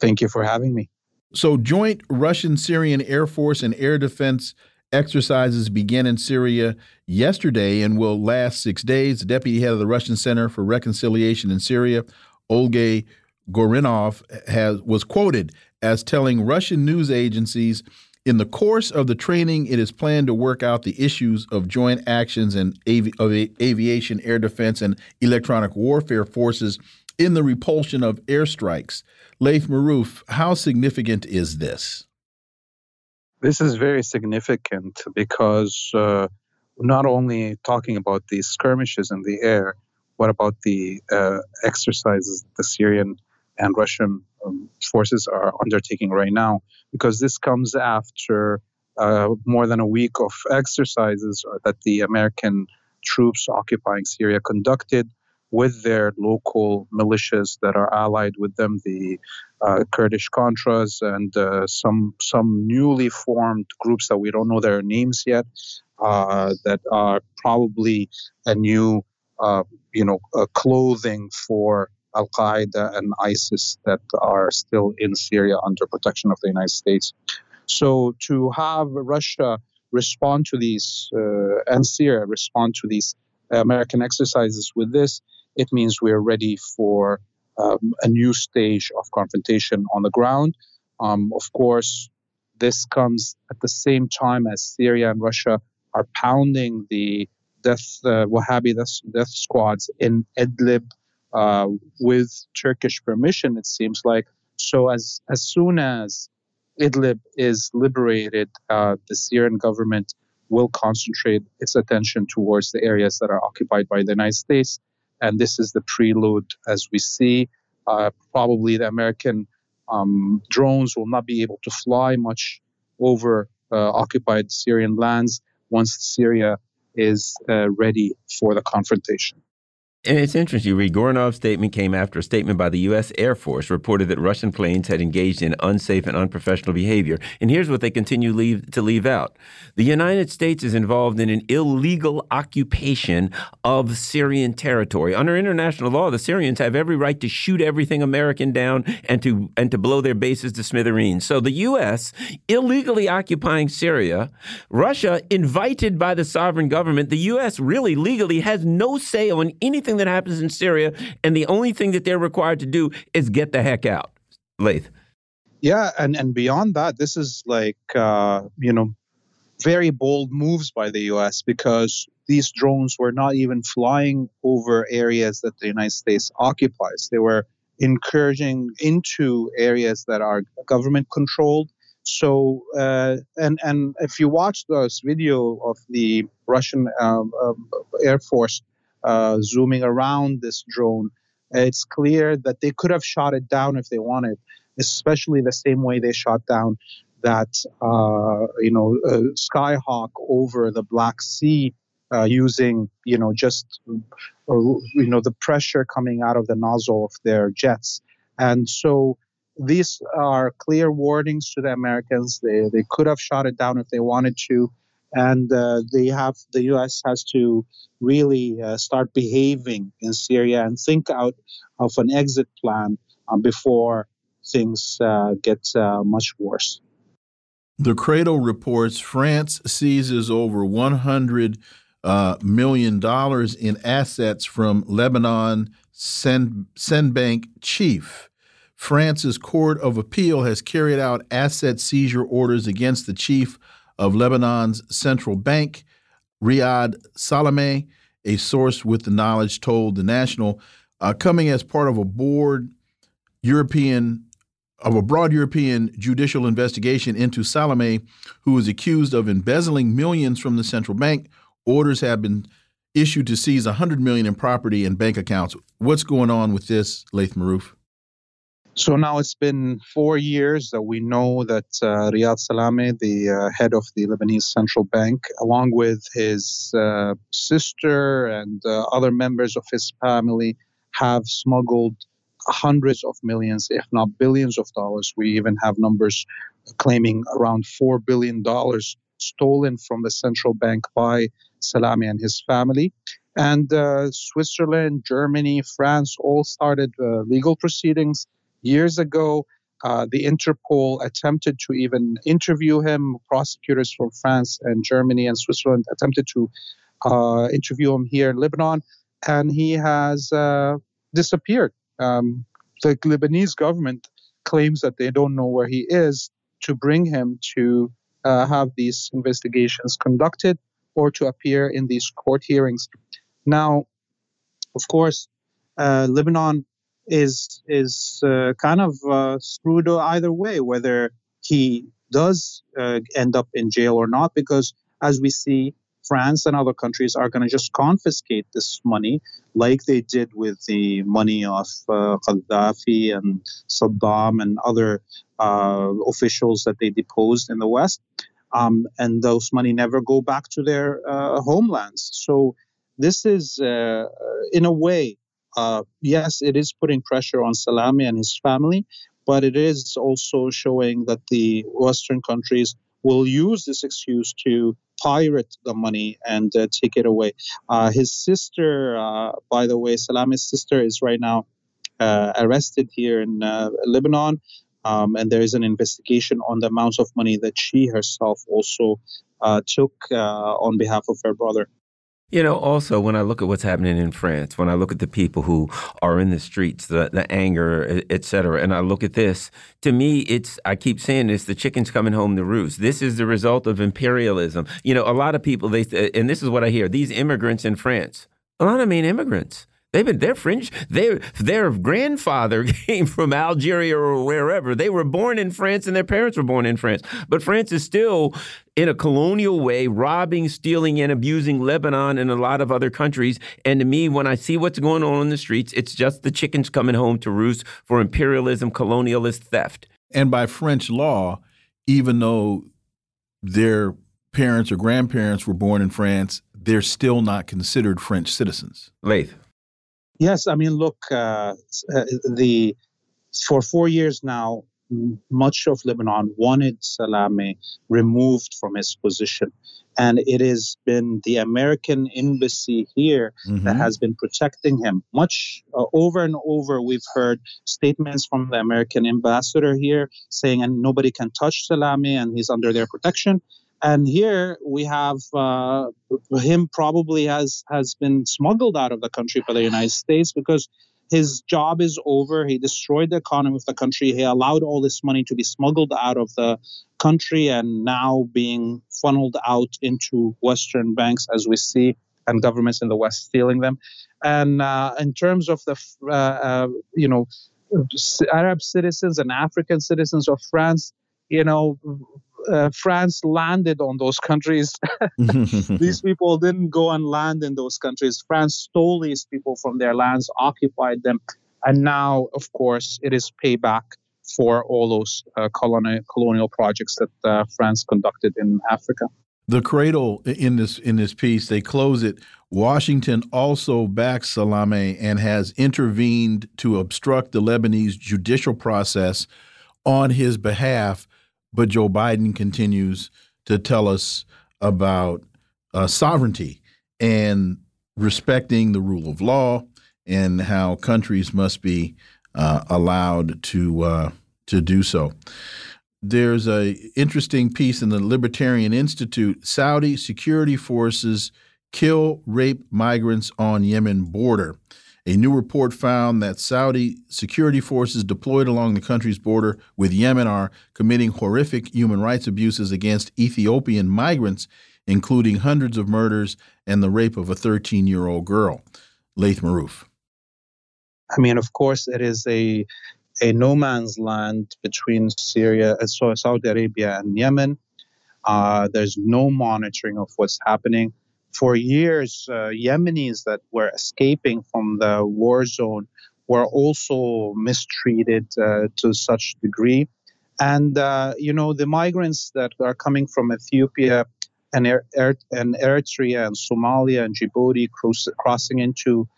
Thank you for having me. So, joint Russian Syrian Air Force and air defense exercises began in Syria yesterday and will last six days. The deputy head of the Russian Center for Reconciliation in Syria, Olgay Gurinov, has was quoted as telling Russian news agencies in the course of the training, it is planned to work out the issues of joint actions and of aviation, air defense, and electronic warfare forces in the repulsion of airstrikes. Laith Marouf, how significant is this? This is very significant because uh, not only talking about the skirmishes in the air, what about the uh, exercises the Syrian and Russian um, forces are undertaking right now? Because this comes after uh, more than a week of exercises that the American troops occupying Syria conducted with their local militias that are allied with them, the uh, Kurdish Contras and uh, some some newly formed groups that we don't know their names yet, uh, that are probably a new, uh, you know, clothing for Al Qaeda and ISIS that are still in Syria under protection of the United States. So to have Russia respond to these uh, and Syria respond to these American exercises with this, it means we are ready for um, a new stage of confrontation on the ground. Um, of course, this comes at the same time as Syria and Russia are pounding the death uh, Wahhabi death, death, squads in Idlib uh, with Turkish permission. It seems like so. As as soon as Idlib is liberated, uh, the Syrian government will concentrate its attention towards the areas that are occupied by the United States. And this is the prelude, as we see. Uh, probably the American um, drones will not be able to fly much over uh, occupied Syrian lands once Syria is uh, ready for the confrontation. And it's interesting. You read Voronov's statement came after a statement by the U.S. Air Force reported that Russian planes had engaged in unsafe and unprofessional behavior. And here's what they continue leave, to leave out The United States is involved in an illegal occupation of Syrian territory. Under international law, the Syrians have every right to shoot everything American down and to, and to blow their bases to smithereens. So the U.S. illegally occupying Syria, Russia invited by the sovereign government, the U.S. really legally has no say on anything that happens in Syria, and the only thing that they're required to do is get the heck out. Laith. Yeah, and and beyond that, this is like uh, you know very bold moves by the U.S. because these drones were not even flying over areas that the United States occupies. They were encouraging into areas that are government controlled. So, uh, and and if you watch this video of the Russian um, um, Air Force uh, zooming around this drone, it's clear that they could have shot it down if they wanted, especially the same way they shot down that uh, you know uh, Skyhawk over the Black Sea uh, using you know just uh, you know the pressure coming out of the nozzle of their jets, and so these are clear warnings to the Americans. They they could have shot it down if they wanted to and uh, they have the U.S. has to really uh, start behaving in Syria and think out of an exit plan uh, before things uh, get uh, much worse. The Cradle reports France seizes over 100 uh, million dollars in assets from Lebanon Cenbank chief. France's Court of Appeal has carried out asset seizure orders against the chief of Lebanon's central bank, Riyad Salameh, a source with the knowledge told the National, uh, coming as part of a board European of a broad European judicial investigation into Salameh, who is accused of embezzling millions from the central bank. Orders have been issued to seize 100 million in property and bank accounts. What's going on with this, Laith Marouf? So now it's been four years that we know that uh, Riyad Salameh, the uh, head of the Lebanese central bank, along with his uh, sister and uh, other members of his family, have smuggled hundreds of millions, if not billions of dollars. We even have numbers claiming around $4 billion stolen from the central bank by Salameh and his family. And uh, Switzerland, Germany, France all started uh, legal proceedings Years ago, uh, the Interpol attempted to even interview him. Prosecutors from France and Germany and Switzerland attempted to uh, interview him here in Lebanon, and he has uh, disappeared. Um, the Lebanese government claims that they don't know where he is to bring him to uh, have these investigations conducted or to appear in these court hearings. Now, of course, uh, Lebanon is is uh, kind of uh, screwed either way, whether he does uh, end up in jail or not, because as we see, France and other countries are going to just confiscate this money, like they did with the money of uh, Gaddafi and Saddam and other uh, officials that they deposed in the West. Um, and those money never go back to their uh, homelands. So this is, in a way, uh, yes, it is putting pressure on Salameh and his family, but it is also showing that the Western countries will use this excuse to pirate the money and uh, take it away. Uh, his sister, uh, by the way, Salameh's sister, is right now uh, arrested here in Lebanon. Um, and there is an investigation on the amounts of money that she herself also took on behalf of her brother. You know, also when I look at what's happening in France, when I look at the people who are in the streets, the the anger, et cetera, and I look at this, to me, it's I keep saying this: the chicken's coming home to roost. This is the result of imperialism. You know, a lot of people they and this is what I hear: these immigrants in France, a lot of mean immigrants. They've been their fringe. Their their grandfather *laughs* came from Algeria or wherever. They were born in France, and their parents were born in France. But France is still, in a colonial way, robbing, stealing, and abusing Lebanon and a lot of other countries. And to me, when I see what's going on in the streets, it's just the chickens coming home to roost for imperialism, colonialist theft. And by French law, even though their parents or grandparents were born in France, they're still not considered French citizens. Laith. Yes, I mean, look, uh, uh, the for four years now, much of Lebanon wanted Salameh removed from his position. And it has been the American embassy here mm-hmm. that has been protecting him. Much uh, over and over, we've heard statements from the American ambassador here saying, and nobody can touch Salameh and he's under their protection. And here we have uh, him probably has has been smuggled out of the country by the United States because his job is over. He destroyed the economy of the country. He allowed all this money to be smuggled out of the country and now being funneled out into Western banks, as we see, and governments in the West stealing them. And uh, in terms of the, uh, uh, you know, Arab citizens and African citizens of France, you know, uh, France landed on those countries. *laughs* these people didn't go and land in those countries. France stole these people from their lands, occupied them, and now, of course, it is payback for all those uh, colonial colonial projects that uh, France conducted in Africa. The cradle in this in this piece, they close it. Washington also backs Salameh and has intervened to obstruct the Lebanese judicial process on his behalf but Joe Biden continues to tell us about uh, sovereignty and respecting the rule of law and how countries must be uh, allowed to uh, to do so. There's a interesting piece in the Libertarian Institute. Saudi security forces kill rape migrants on Yemen border. A new report found that Saudi security forces deployed along the country's border with Yemen are committing horrific human rights abuses against Ethiopian migrants, including hundreds of murders and the rape of a 13 year old girl. Laith Marouf. I mean, of course, it is a a no man's land between Syria, uh, Saudi Arabia, and Yemen. Uh, there's no monitoring of what's happening for years, uh, Yemenis that were escaping from the war zone were also mistreated uh, to such degree. And, uh, you know, the migrants that are coming from Ethiopia and, er- er- and Eritrea and Somalia and Djibouti cross- crossing into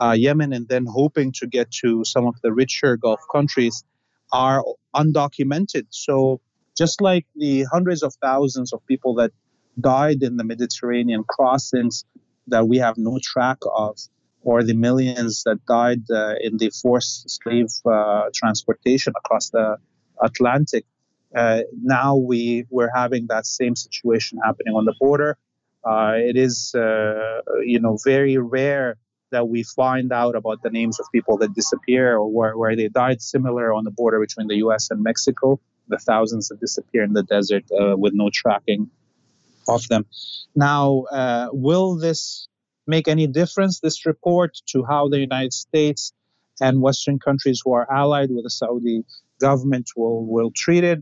uh, Yemen and then hoping to get to some of the richer Gulf countries are undocumented. So just like the hundreds of thousands of people that died in the Mediterranean crossings that we have no track of, or the millions that died uh, in the forced slave uh, transportation across the Atlantic. Uh, now we we're having that same situation happening on the border. Uh, it is uh, you know very rare that we find out about the names of people that disappear or where, where they died. Similar on the border between the U.S. and Mexico, the thousands that disappear in the desert uh, with no tracking of them. Now, uh, will this make any difference, this report, to how the United States and Western countries who are allied with the Saudi government will, will treat it?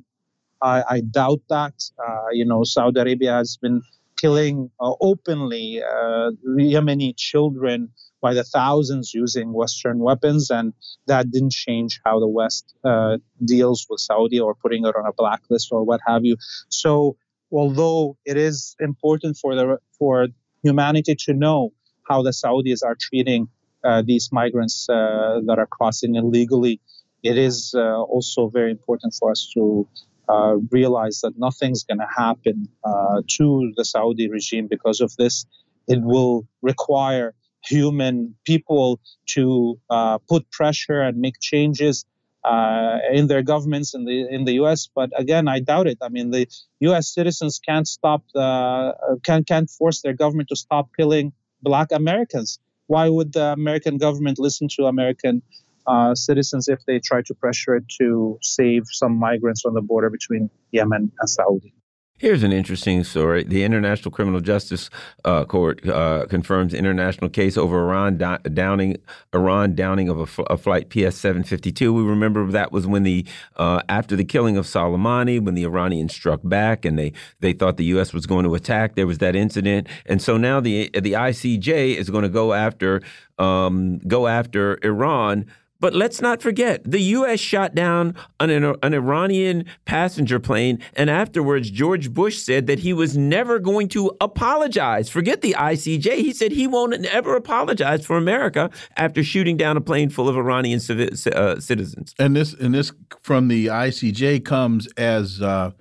I, I doubt that. Uh, you know, Saudi Arabia has been killing uh, openly uh, Yemeni children by the thousands using Western weapons, and that didn't change how the West uh, deals with Saudi or putting it on a blacklist or what have you. So, although it is important for the for humanity to know how the Saudis are treating uh, these migrants uh, that are crossing illegally, it is uh, also very important for us to uh, realize that nothing's going to happen uh, to the Saudi regime because of this. It will require human people to uh, put pressure and make changes uh, in their governments in the in the U.S. But again, I doubt it. I mean, the U.S. citizens can't stop the uh, can can't force their government to stop killing Black Americans. Why would the American government listen to American uh, citizens if they try to pressure it to save some migrants on the border between Yemen and Saudi? Here's an interesting story. The International Criminal Justice uh, Court uh, confirms international case over Iran downing Iran downing of a, a flight PS 752. We remember that was when the uh, after the killing of Soleimani, when the Iranians struck back and they they thought the U.S. was going to attack. There was that incident, and so now the the ICJ is going to go after um, go after Iran but let's not forget, the U.S. shot down an, an, Iranian passenger plane, and afterwards, George Bush said that he was never going to apologize. Forget the ICJ. He said he won't ever apologize for America after shooting down a plane full of Iranian uh, citizens. And this, and this from the ICJ comes as uh,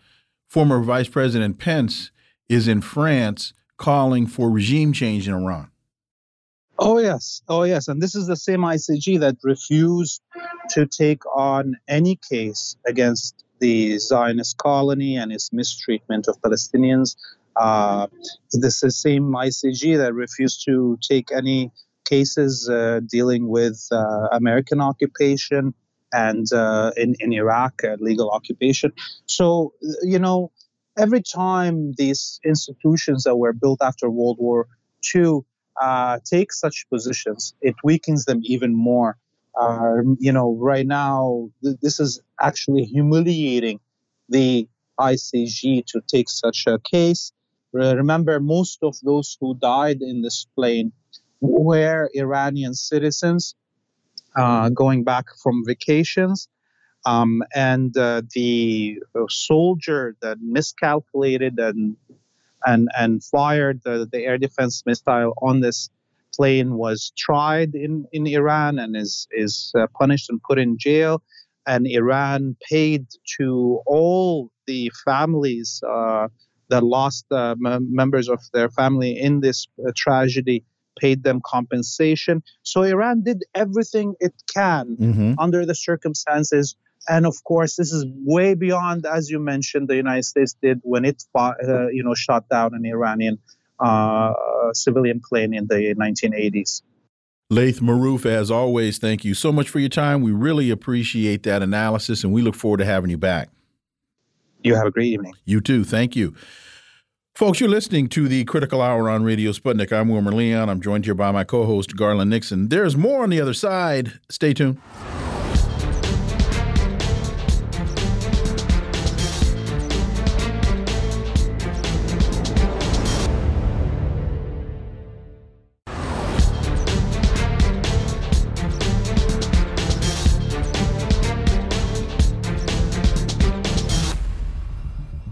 former Vice President Pence is in France calling for regime change in Iran. Oh, yes. Oh, yes. And this is the same ICJ that refused to take on any case against the Zionist colony and its mistreatment of Palestinians. Uh, this is the same ICJ that refused to take any cases uh, dealing with uh, American occupation and uh, in, in Iraq, uh, legal occupation. So, you know, every time these institutions that were built after World War II uh, take such positions, it weakens them even more. Uh, you know, right now, th- this is actually humiliating the ICJ to take such a case. Remember, most of those who died in this plane were Iranian citizens uh, going back from vacations. Um, and uh, the soldier that miscalculated and and and fired the, the air defense missile on this plane was tried in, in Iran and is is uh, punished and put in jail. And Iran paid to all the families uh, that lost uh, m- members of their family in this uh, tragedy, paid them compensation. So Iran did everything it can mm-hmm. under the circumstances and of course, this is way beyond, as you mentioned, the United States did when it, fought, uh, you know, shot down an Iranian uh, civilian plane in the 1980s. Laith Marouf, as always, thank you so much for your time. We really appreciate that analysis, and we look forward to having you back. You have a great evening. You too. Thank you. Folks, you're listening to the Critical Hour on Radio Sputnik. I'm Wilmer Leon. I'm joined here by my co host, Garland Nixon. There's more on the other side. Stay tuned.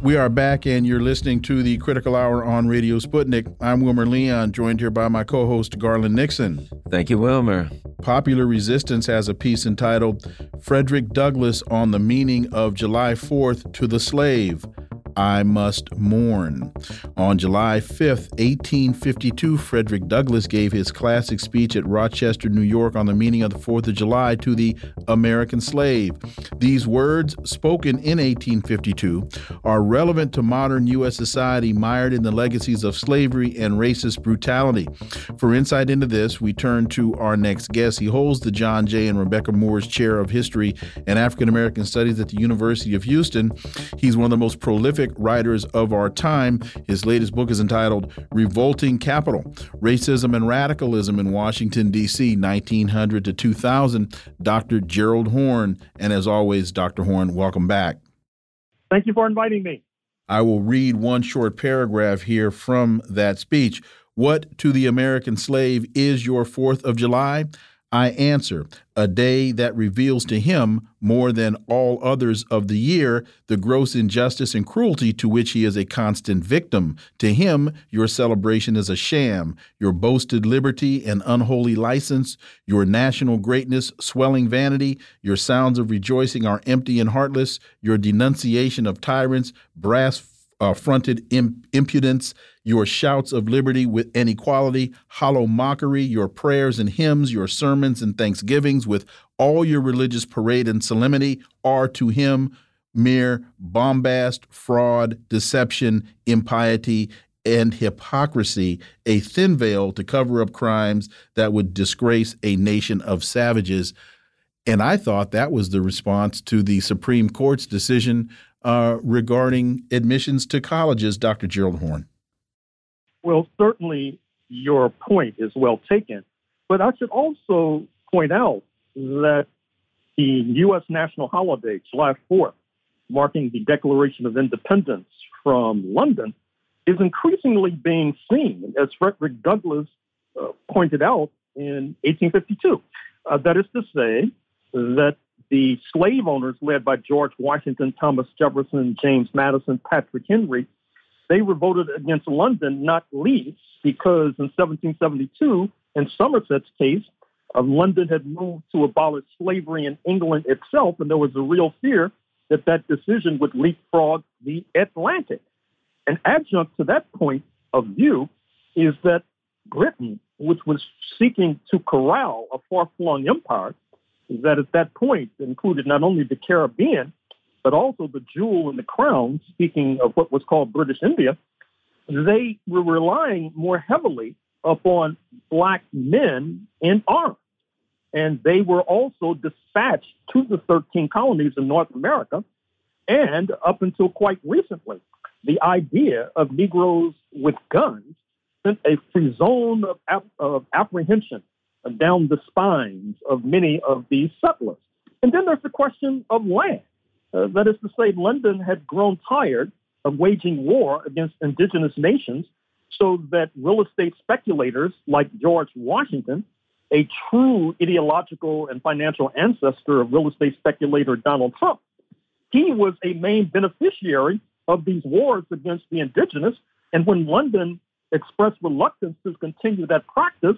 We are back, and you're listening to the Critical Hour on Radio Sputnik. I'm Wilmer Leon, joined here by my co host, Garland Nixon. Thank you, Wilmer. Popular Resistance has a piece entitled Frederick Douglass on the Meaning of July 4th to the Slave. I Must Mourn. On July 5th, 1852, Frederick Douglass gave his classic speech at Rochester, New York on the meaning of the 4th of July to the American slave. These words, spoken in 1852, are relevant to modern U.S. society mired in the legacies of slavery and racist brutality. For insight into this, we turn to our next guest. He holds the John J. and Rebecca Moores Chair of History and African American Studies at the University of Houston. He's one of the most prolific writers of our time. His latest book is entitled Revolting Capital Racism and Radicalism in Washington, D.C., 1900 to 2000. Dr. Gerald Horne. And as always, Dr. Horne, welcome back. Thank you for inviting me. I will read one short paragraph here from that speech. What to the American slave is your 4th of July? I answer, a day that reveals to him, more than all others of the year, the gross injustice and cruelty to which he is a constant victim. To him, your celebration is a sham, your boasted liberty and unholy license, your national greatness swelling vanity, your sounds of rejoicing are empty and heartless, your denunciation of tyrants brass uh, fronted imp impudence, your shouts of liberty with and equality, hollow mockery, your prayers and hymns, your sermons and thanksgivings, with all your religious parade and solemnity, are to him mere bombast, fraud, deception, impiety, and hypocrisy, a thin veil to cover up crimes that would disgrace a nation of savages. And I thought that was the response to the Supreme Court's decision uh, regarding admissions to colleges, Dr. Gerald Horne? Well, certainly your point is well taken. But I should also point out that the U.S. national holiday, July 4th, marking the Declaration of Independence from London, is increasingly being seen, as Frederick Douglass uh, pointed out in 1852. Uh, that is to say, that the slave owners led by George Washington, Thomas Jefferson, James Madison, Patrick Henry, they revolted against London, not least because in 1772, in Somerset's case, uh, London had moved to abolish slavery in England itself, and there was a real fear that that decision would leapfrog the Atlantic. An adjunct to that point of view is that Britain, which was seeking to corral a far flung empire, that at that point included not only the Caribbean, but also the jewel in the crown, speaking of what was called British India, they were relying more heavily upon black men in arms. And they were also dispatched to the 13 colonies in North America. And up until quite recently, the idea of Negroes with guns sent a frisson of, ap- of apprehension down the spines of many of these settlers. And then there's the question of land. Uh, that is to say, London had grown tired of waging war against indigenous nations so that real estate speculators like George Washington, a true ideological and financial ancestor of real estate speculator Donald Trump, he was a main beneficiary of these wars against the indigenous. And when London expressed reluctance to continue that practice,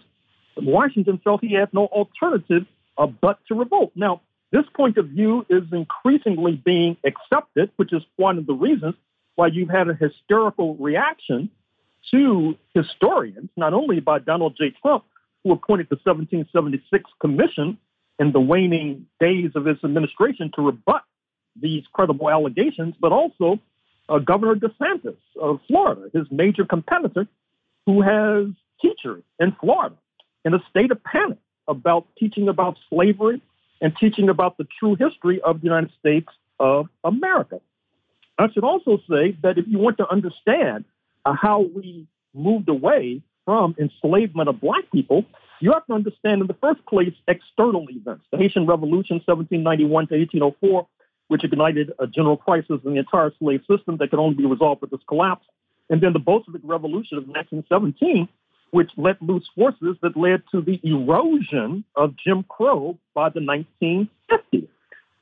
Washington felt he had no alternative uh, but to revolt. Now, this point of view is increasingly being accepted, which is one of the reasons why you've had a hysterical reaction to historians, not only by Donald J. Trump, who appointed the 1776 commission in the waning days of his administration to rebut these credible allegations, but also uh, Governor DeSantis of Florida, his major competitor, who has teachers in Florida in a state of panic about teaching about slavery and teaching about the true history of the United States of America. I should also say that if you want to understand uh, how we moved away from enslavement of black people, you have to understand in the first place external events. The Haitian Revolution, 1791 to 1804, which ignited a general crisis in the entire slave system that could only be resolved with its collapse. And then the Bolshevik Revolution of 1917, which let loose forces that led to the erosion of Jim Crow by the 1950s.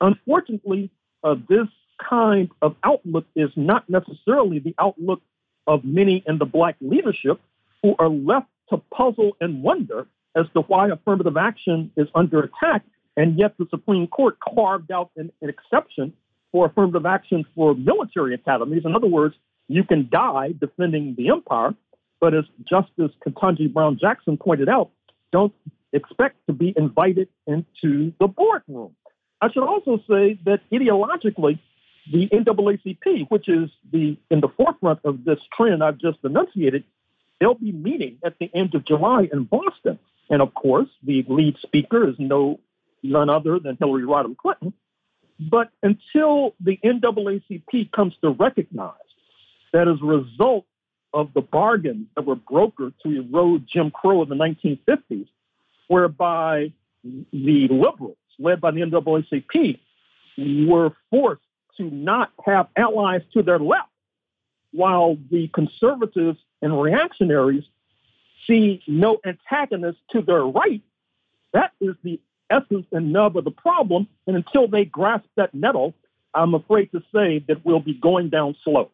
Unfortunately, uh, this kind of outlook is not necessarily the outlook of many in the black leadership who are left to puzzle and wonder as to why affirmative action is under attack. And yet the Supreme Court carved out an, an exception for affirmative action for military academies. In other words, you can die defending the empire, but as Justice Ketanji Brown Jackson pointed out, don't expect to be invited into the boardroom. I should also say that ideologically, the NAACP, which is the in the forefront of this trend I've just enunciated, they'll be meeting at the end of July in Boston. And of course, the lead speaker is no none other than Hillary Rodham Clinton. But until the NAACP comes to recognize that as a result of the bargains that were brokered to erode Jim Crow in the 1950s, whereby the liberals, led by the NAACP, were forced to not have allies to their left while the conservatives and reactionaries see no antagonists to their right. That is the essence and nub of the problem. And until they grasp that nettle, I'm afraid to say that we'll be going down slow.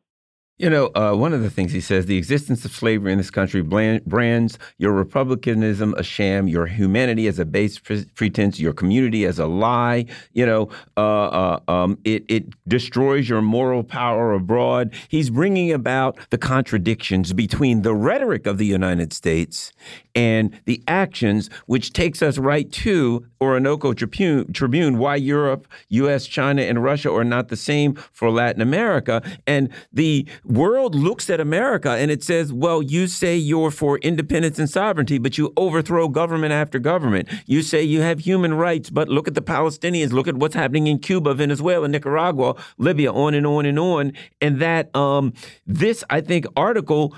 You know, uh, one of the things he says the existence of slavery in this country brands your republicanism a sham, your humanity as a base pre pretense, your community as a lie. You know, uh, uh, um, it, it destroys your moral power abroad. He's bringing about the contradictions between the rhetoric of the United States and the actions, which takes us right to Orinoco Tribune, Tribune why Europe, U.S., China, and Russia are not the same for Latin America. And the world looks at America and it says, well, you say you're for independence and sovereignty, but you overthrow government after government. You say you have human rights, but look at the Palestinians, look at what's happening in Cuba, Venezuela, Nicaragua, Libya, on and on and on. And that um, this, I think, article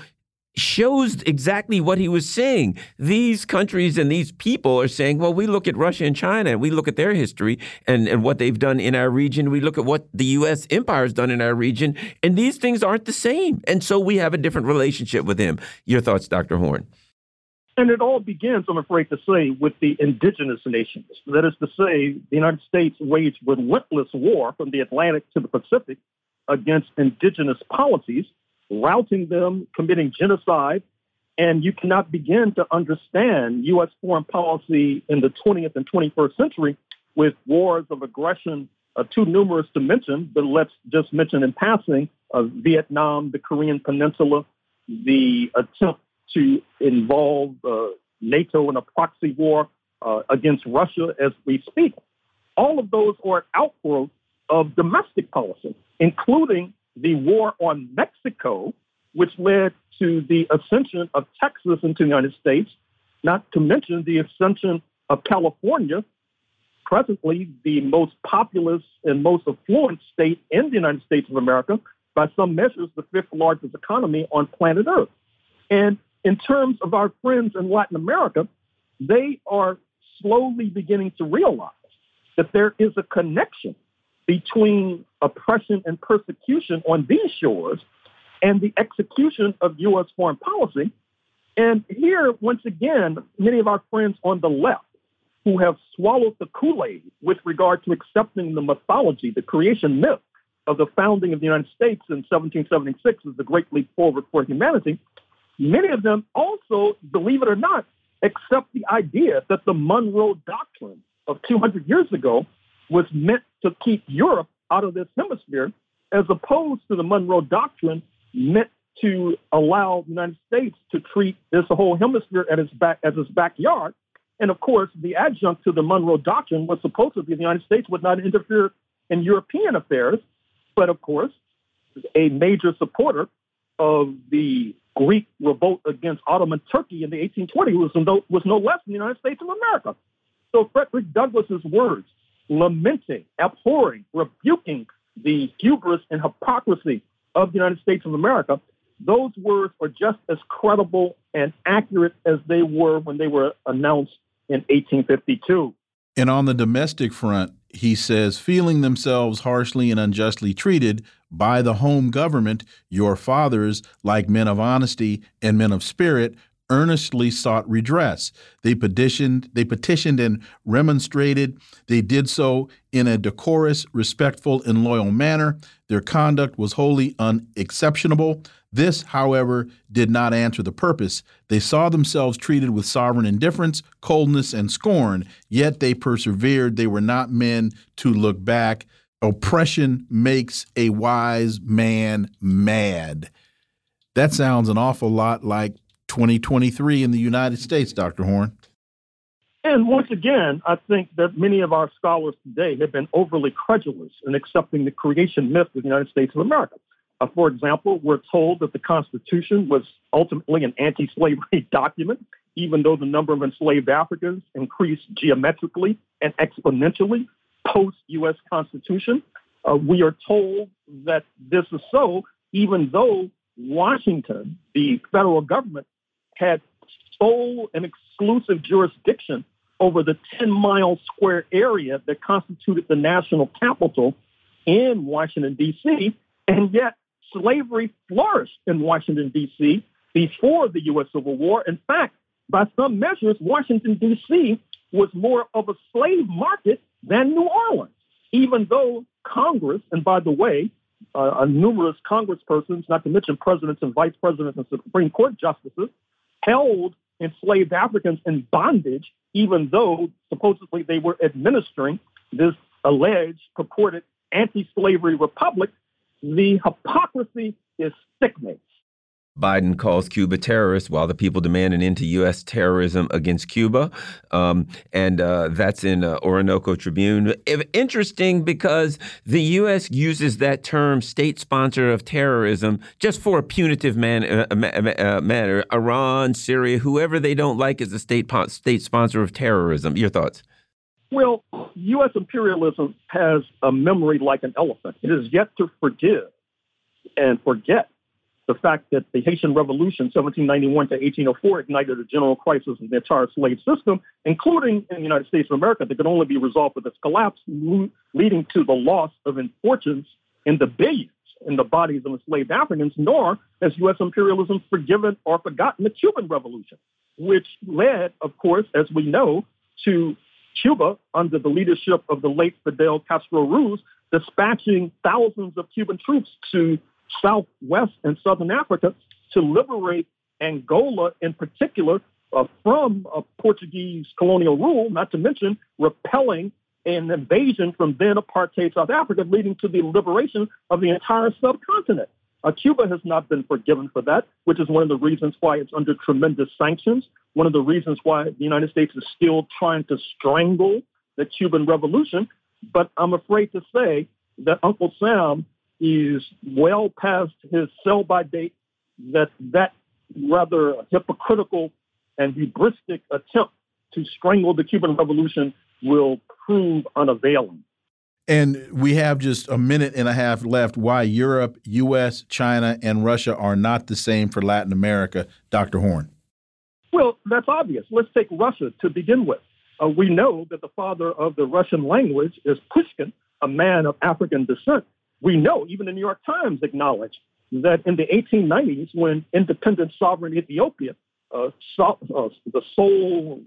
shows exactly what he was saying. These countries and these people are saying, well, we look at Russia and China and we look at their history and, and what they've done in our region. We look at what the U.S. empire has done in our region, and these things aren't the same. And so we have a different relationship with them. Your thoughts, Dr. Horne? And it all begins, I'm afraid to say, with the indigenous nations. That is to say, the United States waged relentless war from the Atlantic to the Pacific against indigenous policies routing them, committing genocide. And you cannot begin to understand U.S. foreign policy in the 20th and 21st century with wars of aggression uh, too numerous to mention, but let's just mention in passing uh, Vietnam, the Korean Peninsula, the attempt to involve uh, NATO in a proxy war uh, against Russia as we speak. All of those are outgrowths of domestic policy, including the war on Mexico, which led to the ascension of Texas into the United States, not to mention the ascension of California, presently the most populous and most affluent state in the United States of America, by some measures, the fifth largest economy on planet Earth. And in terms of our friends in Latin America, they are slowly beginning to realize that there is a connection between oppression and persecution on these shores and the execution of U.S. foreign policy. And here, once again, many of our friends on the left who have swallowed the Kool Aid with regard to accepting the mythology, the creation myth of the founding of the United States in 1776 as the great leap forward for humanity, many of them also, believe it or not, accept the idea that the Monroe Doctrine of 200 years ago was meant to keep Europe out of this hemisphere, as opposed to the Monroe Doctrine meant to allow the United States to treat this whole hemisphere at its back as its backyard. And of course, the adjunct to the Monroe Doctrine was supposed to be the United States would not interfere in European affairs. But of course, a major supporter of the Greek revolt against Ottoman Turkey in the 1820s was no, was no less than the United States of America. So Frederick Douglass's words lamenting, abhorring, rebuking the hubris and hypocrisy of the United States of America, those words are just as credible and accurate as they were when they were announced in 1852. And on the domestic front, he says, feeling themselves harshly and unjustly treated by the home government, your fathers, like men of honesty and men of spirit, earnestly sought redress. They petitioned, they petitioned and remonstrated. They did so in a decorous, respectful, and loyal manner. Their conduct was wholly unexceptionable. This, however, did not answer the purpose. They saw themselves treated with sovereign indifference, coldness, and scorn, yet they persevered. They were not men to look back. Oppression makes a wise man mad. That sounds an awful lot like 2023 in the United States, Dr. Horne? And once again, I think that many of our scholars today have been overly credulous in accepting the creation myth of the United States of America. Uh, for example, we're told that the Constitution was ultimately an anti slavery *laughs* document, even though the number of enslaved Africans increased geometrically and exponentially post US Constitution. Uh, we are told that this is so, even though Washington, the federal government, had sole and exclusive jurisdiction over the 10 mile square area that constituted the national capital in Washington, D.C., and yet slavery flourished in Washington, D.C. before the U.S. Civil War. In fact, by some measures, Washington, D.C. was more of a slave market than New Orleans, even though Congress, and by the way, uh, numerous congresspersons, not to mention presidents and vice presidents and Supreme Court justices, held enslaved Africans in bondage, even though supposedly they were administering this alleged purported anti slavery republic. The hypocrisy is sickening. Biden calls Cuba terrorist while the people demand an end to U.S. terrorism against Cuba. Um, and uh, that's in uh, Orinoco Tribune. Interesting because the U.S. uses that term state sponsor of terrorism just for a punitive man, uh. Iran, Syria, whoever they don't like is a state, state sponsor of terrorism. Your thoughts? Well, U.S. imperialism has a memory like an elephant. It is yet to forgive and forget the fact that the Haitian Revolution, 1791 to 1804, ignited a general crisis in the entire slave system, including in the United States of America, that could only be resolved with its collapse, leading to the loss of fortunes in the billions in the bodies of enslaved Africans, nor has U.S. imperialism forgiven or forgotten the Cuban Revolution, which led, of course, as we know, to Cuba under the leadership of the late Fidel Castro Ruz, dispatching thousands of Cuban troops to Southwest and Southern Africa to liberate Angola in particular uh, from uh, Portuguese colonial rule, not to mention repelling an invasion from then apartheid South Africa, leading to the liberation of the entire subcontinent. Uh, Cuba has not been forgiven for that, which is one of the reasons why it's under tremendous sanctions. One of the reasons why the United States is still trying to strangle the Cuban Revolution. But I'm afraid to say that Uncle Sam is well past his sell by date, that that rather hypocritical and hubristic attempt to strangle the Cuban Revolution will prove unavailing. And we have just a minute and a half left. Why Europe, U.S., China, and Russia are not the same for Latin America, Dr. Horne. Well, that's obvious. Let's take Russia to begin with. Uh, we know that the father of the Russian language is Pushkin, a man of African descent. We know, even the New York Times acknowledged that in the 1890s, when independent sovereign Ethiopia, uh, so, uh, the sole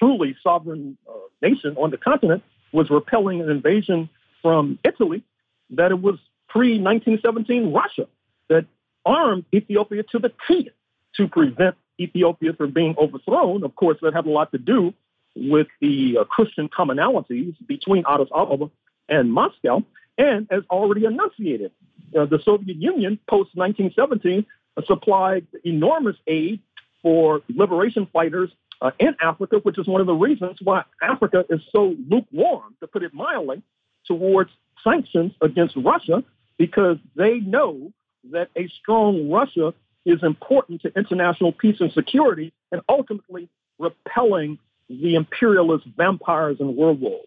truly sovereign uh, nation on the continent, was repelling an invasion from Italy, that it was pre 1917 Russia that armed Ethiopia to the teeth to prevent Ethiopia from being overthrown. Of course, that had a lot to do with the uh, Christian commonalities between Addis Ababa and Moscow. And as already enunciated, uh, the Soviet Union post 1917 uh, supplied enormous aid for liberation fighters uh, in Africa, which is one of the reasons why Africa is so lukewarm, to put it mildly, towards sanctions against Russia, because they know that a strong Russia is important to international peace and security and ultimately repelling the imperialist vampires and werewolves.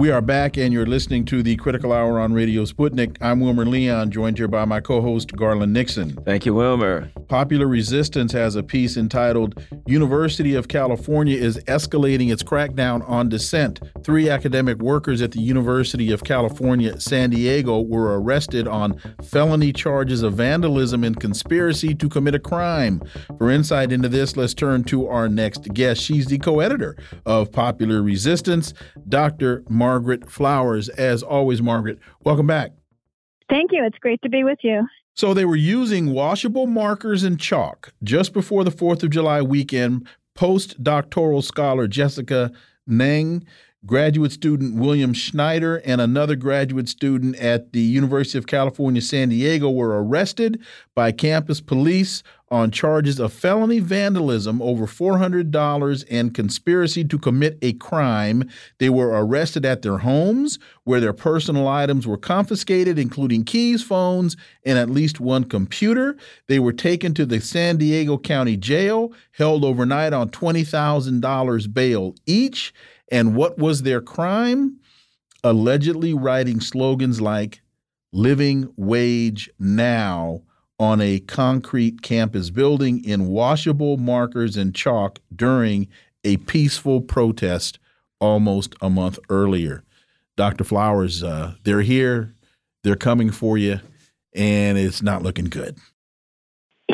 We are back, and you're listening to the Critical Hour on Radio Sputnik. I'm Wilmer Leon, joined here by my co host, Garland Nixon. Thank you, Wilmer. Popular Resistance has a piece entitled University of California is Escalating Its Crackdown on Dissent. Three academic workers at the University of California, San Diego, were arrested on felony charges of vandalism and conspiracy to commit a crime. For insight into this, let's turn to our next guest. She's the co editor of Popular Resistance, Dr. Mark. Margaret Flowers. As always, Margaret, welcome back. Thank you. It's great to be with you. So they were using washable markers and chalk just before the 4th of July weekend. Postdoctoral scholar Jessica Neng graduate student William Schneider and another graduate student at the University of California, San Diego were arrested by campus police on charges of felony vandalism over $400 and conspiracy to commit a crime. They were arrested at their homes where their personal items were confiscated, including keys, phones, and at least one computer. They were taken to the San Diego County Jail, held overnight on $20,000 bail each. And what was their crime? Allegedly writing slogans like living wage now on a concrete campus building in washable markers and chalk during a peaceful protest almost a month earlier. Dr. Flowers, uh, they're here, they're coming for you, and it's not looking good.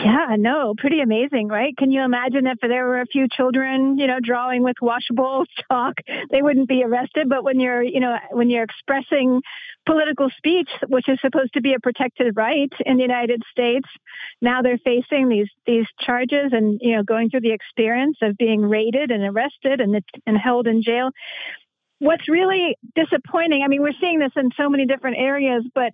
Yeah, no, pretty amazing, right? Can you imagine if there were a few children, you know, drawing with washable *laughs* chalk, they wouldn't be arrested. But when you're, you know, when you're expressing political speech, which is supposed to be a protected right in the United States, now they're facing these these charges and you know going through the experience of being raided and arrested and and held in jail. What's really disappointing, I mean, we're seeing this in so many different areas, but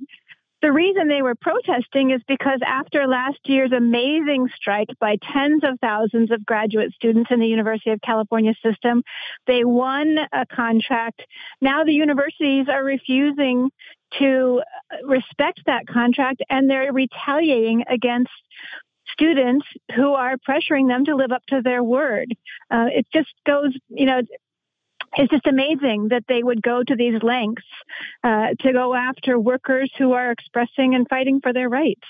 the reason they were protesting is because after last year's amazing strike by tens of thousands of graduate students in the University of California system, they won a contract. Now the universities are refusing to respect that contract and they're retaliating against students who are pressuring them to live up to their word. Uh, it just goes, you know, it's just amazing that they would go to these lengths uh, to go after workers who are expressing and fighting for their rights.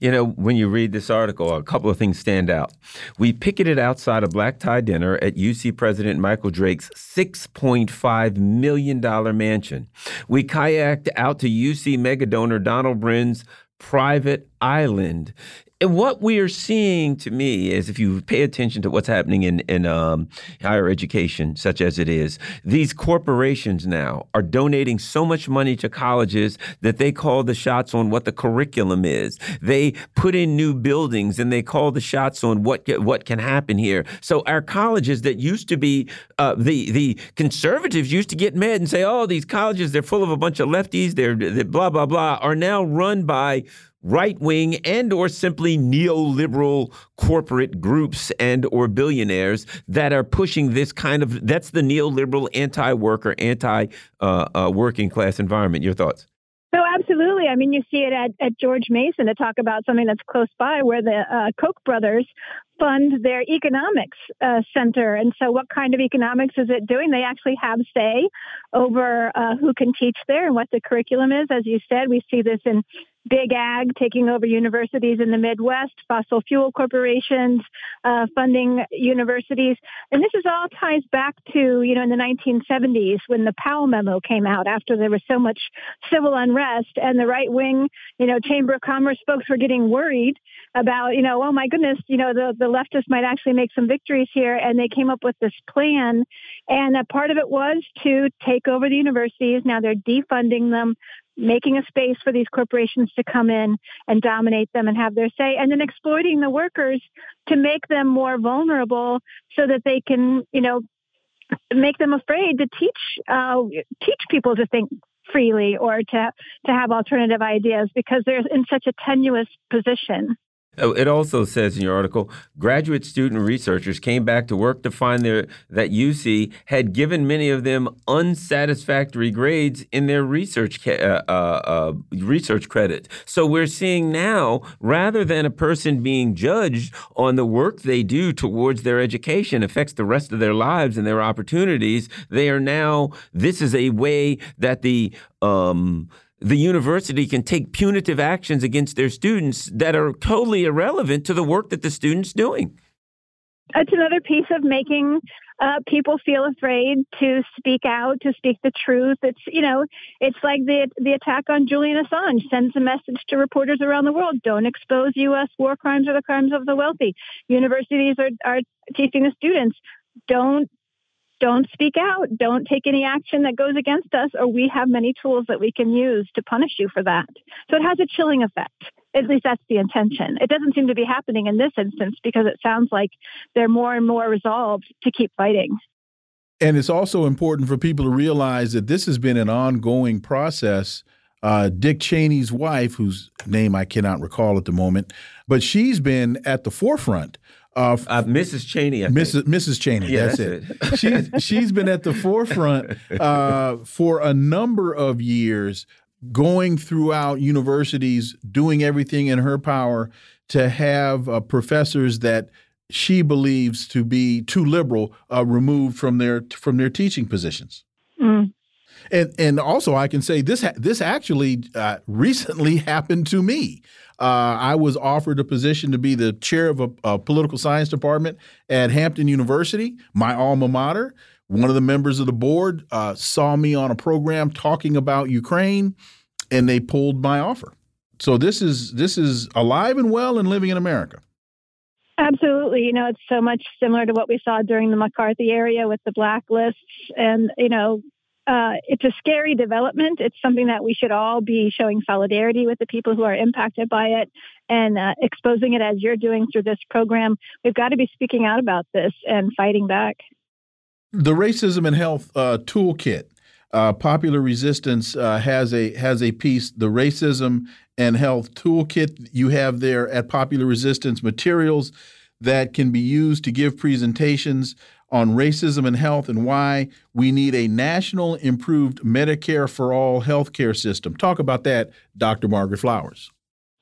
You know, when you read this article, a couple of things stand out. We picketed outside a black tie dinner at UC President Michael Drake's $6.5 million mansion. We kayaked out to UC mega donor Donald Bren's private island and what we are seeing to me is if you pay attention to what's happening in, in um, higher education, such as it is, these corporations now are donating so much money to colleges that they call the shots on what the curriculum is. They put in new buildings and they call the shots on what, what can happen here. So our colleges that used to be, uh, the, the conservatives used to get mad and say, oh, these colleges, they're full of a bunch of lefties, they're, they're blah, blah, blah, are now run by right wing and or simply neoliberal corporate groups and or billionaires that are pushing this kind of that's the neoliberal anti-worker anti uh, uh, working class environment your thoughts so absolutely. I mean, you see it at, at George Mason to talk about something that's close by, where the uh, Koch brothers fund their economics uh, center. And so, what kind of economics is it doing? They actually have say over uh, who can teach there and what the curriculum is. As you said, we see this in big ag taking over universities in the Midwest, fossil fuel corporations uh, funding universities. And this is all ties back to, you know, in the 1970s when the Powell memo came out after there was so much civil unrest and the right wing, you know, Chamber of Commerce folks were getting worried about, you know, oh my goodness, you know, the, the leftists might actually make some victories here. And they came up with this plan. And a part of it was to take over the universities. Now they're defunding them making a space for these corporations to come in and dominate them and have their say, and then exploiting the workers to make them more vulnerable so that they can, you know, make them afraid to teach uh, teach people to think freely or to to have alternative ideas because they're in such a tenuous position. Oh, it also says in your article, graduate student researchers came back to work to find their, that UC had given many of them unsatisfactory grades in their research uh, uh, uh, research credit. So we're seeing now, rather than a person being judged on the work they do towards their education affects the rest of their lives and their opportunities, they are now. This is a way that the um, the university can take punitive actions against their students that are totally irrelevant to the work that the student's doing. It's another piece of making uh, people feel afraid to speak out, to speak the truth. It's you know, it's like the the attack on Julian Assange sends a message to reporters around the world: don't expose U.S. war crimes or the crimes of the wealthy. Universities are are teaching the students don't don't speak out, don't take any action that goes against us, or we have many tools that we can use to punish you for that. So it has a chilling effect. At least that's the intention. It doesn't seem to be happening in this instance because it sounds like they're more and more resolved to keep fighting. And it's also important for people to realize that this has been an ongoing process. Uh, Dick Cheney's wife, whose name I cannot recall at the moment, but she's been at the forefront of uh, Mrs. Cheney. I Mrs. Mrs. Cheney. Yeah, that's, that's it. it. she's she's been at the forefront *laughs* uh, for a number of years, going throughout universities, doing everything in her power to have uh, professors that she believes to be too liberal uh, removed from their from their teaching positions. Mm. And and also I can say this this actually uh, recently *laughs* happened to me. Uh, I was offered a position to be the chair of a, a, political science department at Hampton University, my alma mater. One of the members of the board uh, saw me on a program talking about Ukraine, and they pulled my offer. So this is this is alive and well and living in America. Absolutely. You know, it's so much similar to what we saw during the McCarthy area with the blacklists. And, you know, uh, it's a scary development. It's something that we should all be showing solidarity with the people who are impacted by it and uh, exposing it as you're doing through this program. We've got to be speaking out about this and fighting back. The Racism and Health uh, Toolkit. Uh, Popular Resistance uh, has a has a piece, the Racism and Health Toolkit. You have there at Popular Resistance materials that can be used to give presentations on racism and health and why we need a national improved Medicare for all healthcare system. Talk about that, Dr. Margaret Flowers.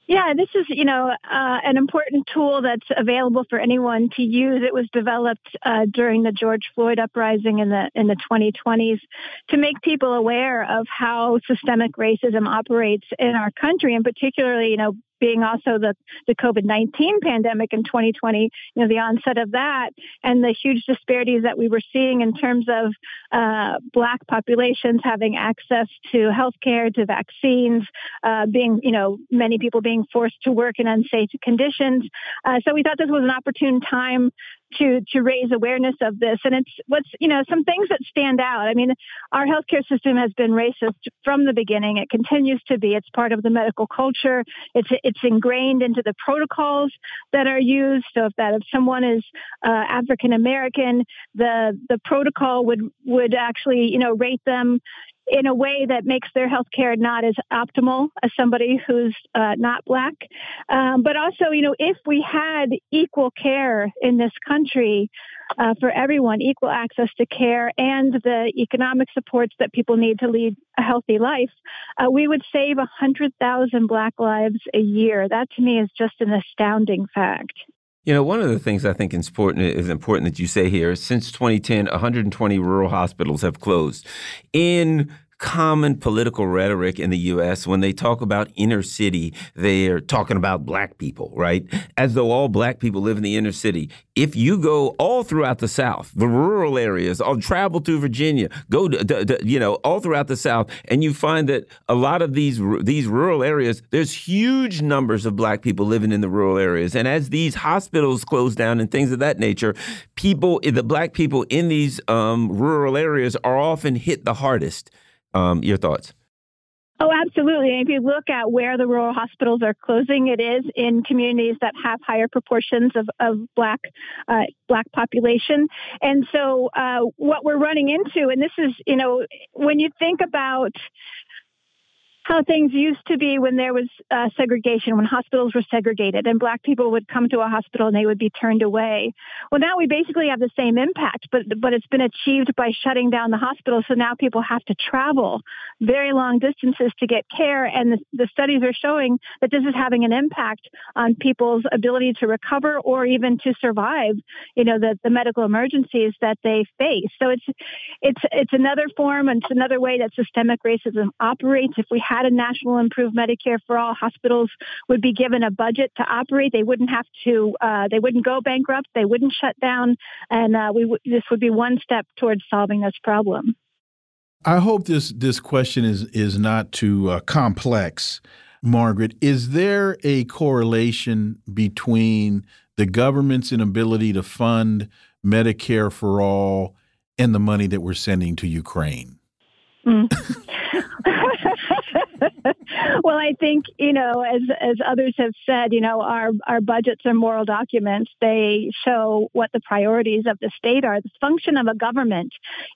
Yeah, this is, you know, uh, an important tool that's available for anyone to use. It was developed uh, during the George Floyd uprising in the in the 2020s to make people aware of how systemic racism operates in our country, and particularly, you know, being also the, the COVID 19 pandemic in 2020, you know, the onset of that, and the huge disparities that we were seeing in terms of uh, Black populations having access to healthcare, to vaccines, uh, being, you know, many people being forced to work in unsafe conditions. Uh, so we thought this was an opportune time to to raise awareness of this. And it's what's you know some things that stand out. I mean, our healthcare system has been racist from the beginning. It continues to be. It's part of the medical culture. It's it's ingrained into the protocols that are used. So if that if someone is uh, African American, the the protocol would would actually you know rate them in a way that makes their health care not as optimal as somebody who's uh, not black. Um, but also, you know, if we had equal care in this country uh, for everyone, equal access to care and the economic supports that people need to lead a healthy life, uh, we would save 100,000 black lives a year. That to me is just an astounding fact. You know, one of the things I think is important is important that you say here. Since 2010, 120 rural hospitals have closed. In common political rhetoric in the U.S. When they talk about inner city, they're talking about black people, right? As though all black people live in the inner city. If you go all throughout the South, the rural areas, I'll travel to Virginia, go to, you know all throughout the South, and you find that a lot of these these rural areas, there's huge numbers of black people living in the rural areas, and as these hospitals close down and things of that nature, people, the black people in these um, rural areas are often hit the hardest. Um, your thoughts? Oh, absolutely. And if you look at where the rural hospitals are closing, it is in communities that have higher proportions of, of black uh, black population. And so, uh, what we're running into, and this is, you know, when you think about how things used to be when there was uh, segregation, when hospitals were segregated and black people would come to a hospital and they would be turned away. Well, now we basically have the same impact, but, but it's been achieved by shutting down the hospital. So now people have to travel very long distances to get care. And the, the studies are showing that this is having an impact on people's ability to recover or even to survive, you know, the, the medical emergencies that they face. So it's, it's, it's another form and it's another way that systemic racism operates. If we had a national improved Medicare for all, hospitals would be given a budget to operate. They wouldn't have to. Uh, they wouldn't go bankrupt. They wouldn't shut down, and uh, we w- this would be one step towards solving this problem. I hope this this question is is not too uh, complex, Margaret. Is there a correlation between the government's inability to fund Medicare for all and the money that we're sending to Ukraine? Mm. *laughs* *laughs* *laughs* well, I think you know, as as others have said, you know, our our budgets are moral documents. They show what the priorities of the state are. The function of a government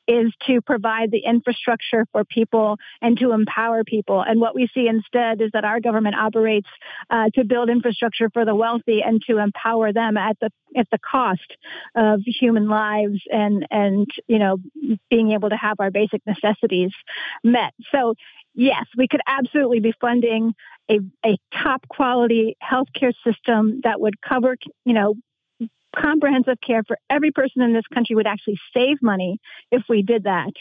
is to provide the infrastructure for people and to empower people. And what we see instead is that our government operates uh, to build infrastructure for the wealthy and to empower them at the at the cost of human lives and and you know being able to have our basic necessities met. So yes, we could absolutely be funding a, a top quality healthcare system that would cover, you know, comprehensive care for every person in this country would actually save money if we did that.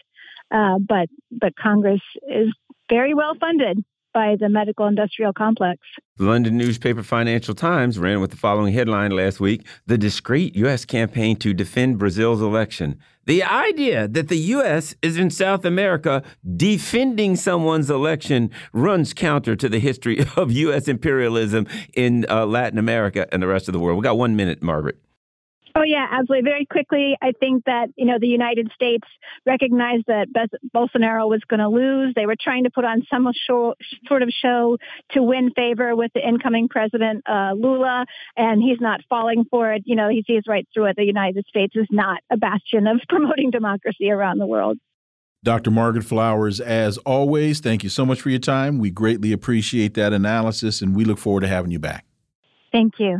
Uh, but but Congress is very well funded by the medical industrial complex. The London newspaper Financial Times ran with the following headline last week The discreet U.S. campaign to defend Brazil's election. The idea that the U.S. is in South America defending someone's election runs counter to the history *laughs* of U.S. imperialism in uh, Latin America and the rest of the world. We got one minute, Margaret. Oh yeah, absolutely. Very quickly, I think that you know the United States recognized that Bolsonaro was going to lose. They were trying to put on some show, sort of show to win favor with the incoming president uh, Lula, and he's not falling for it. You know, he sees right through it. The United States is not a bastion of *laughs* promoting democracy around the world. Dr. Margaret Flowers, as always, thank you so much for your time. We greatly appreciate that analysis, and we look forward to having you back. Thank you.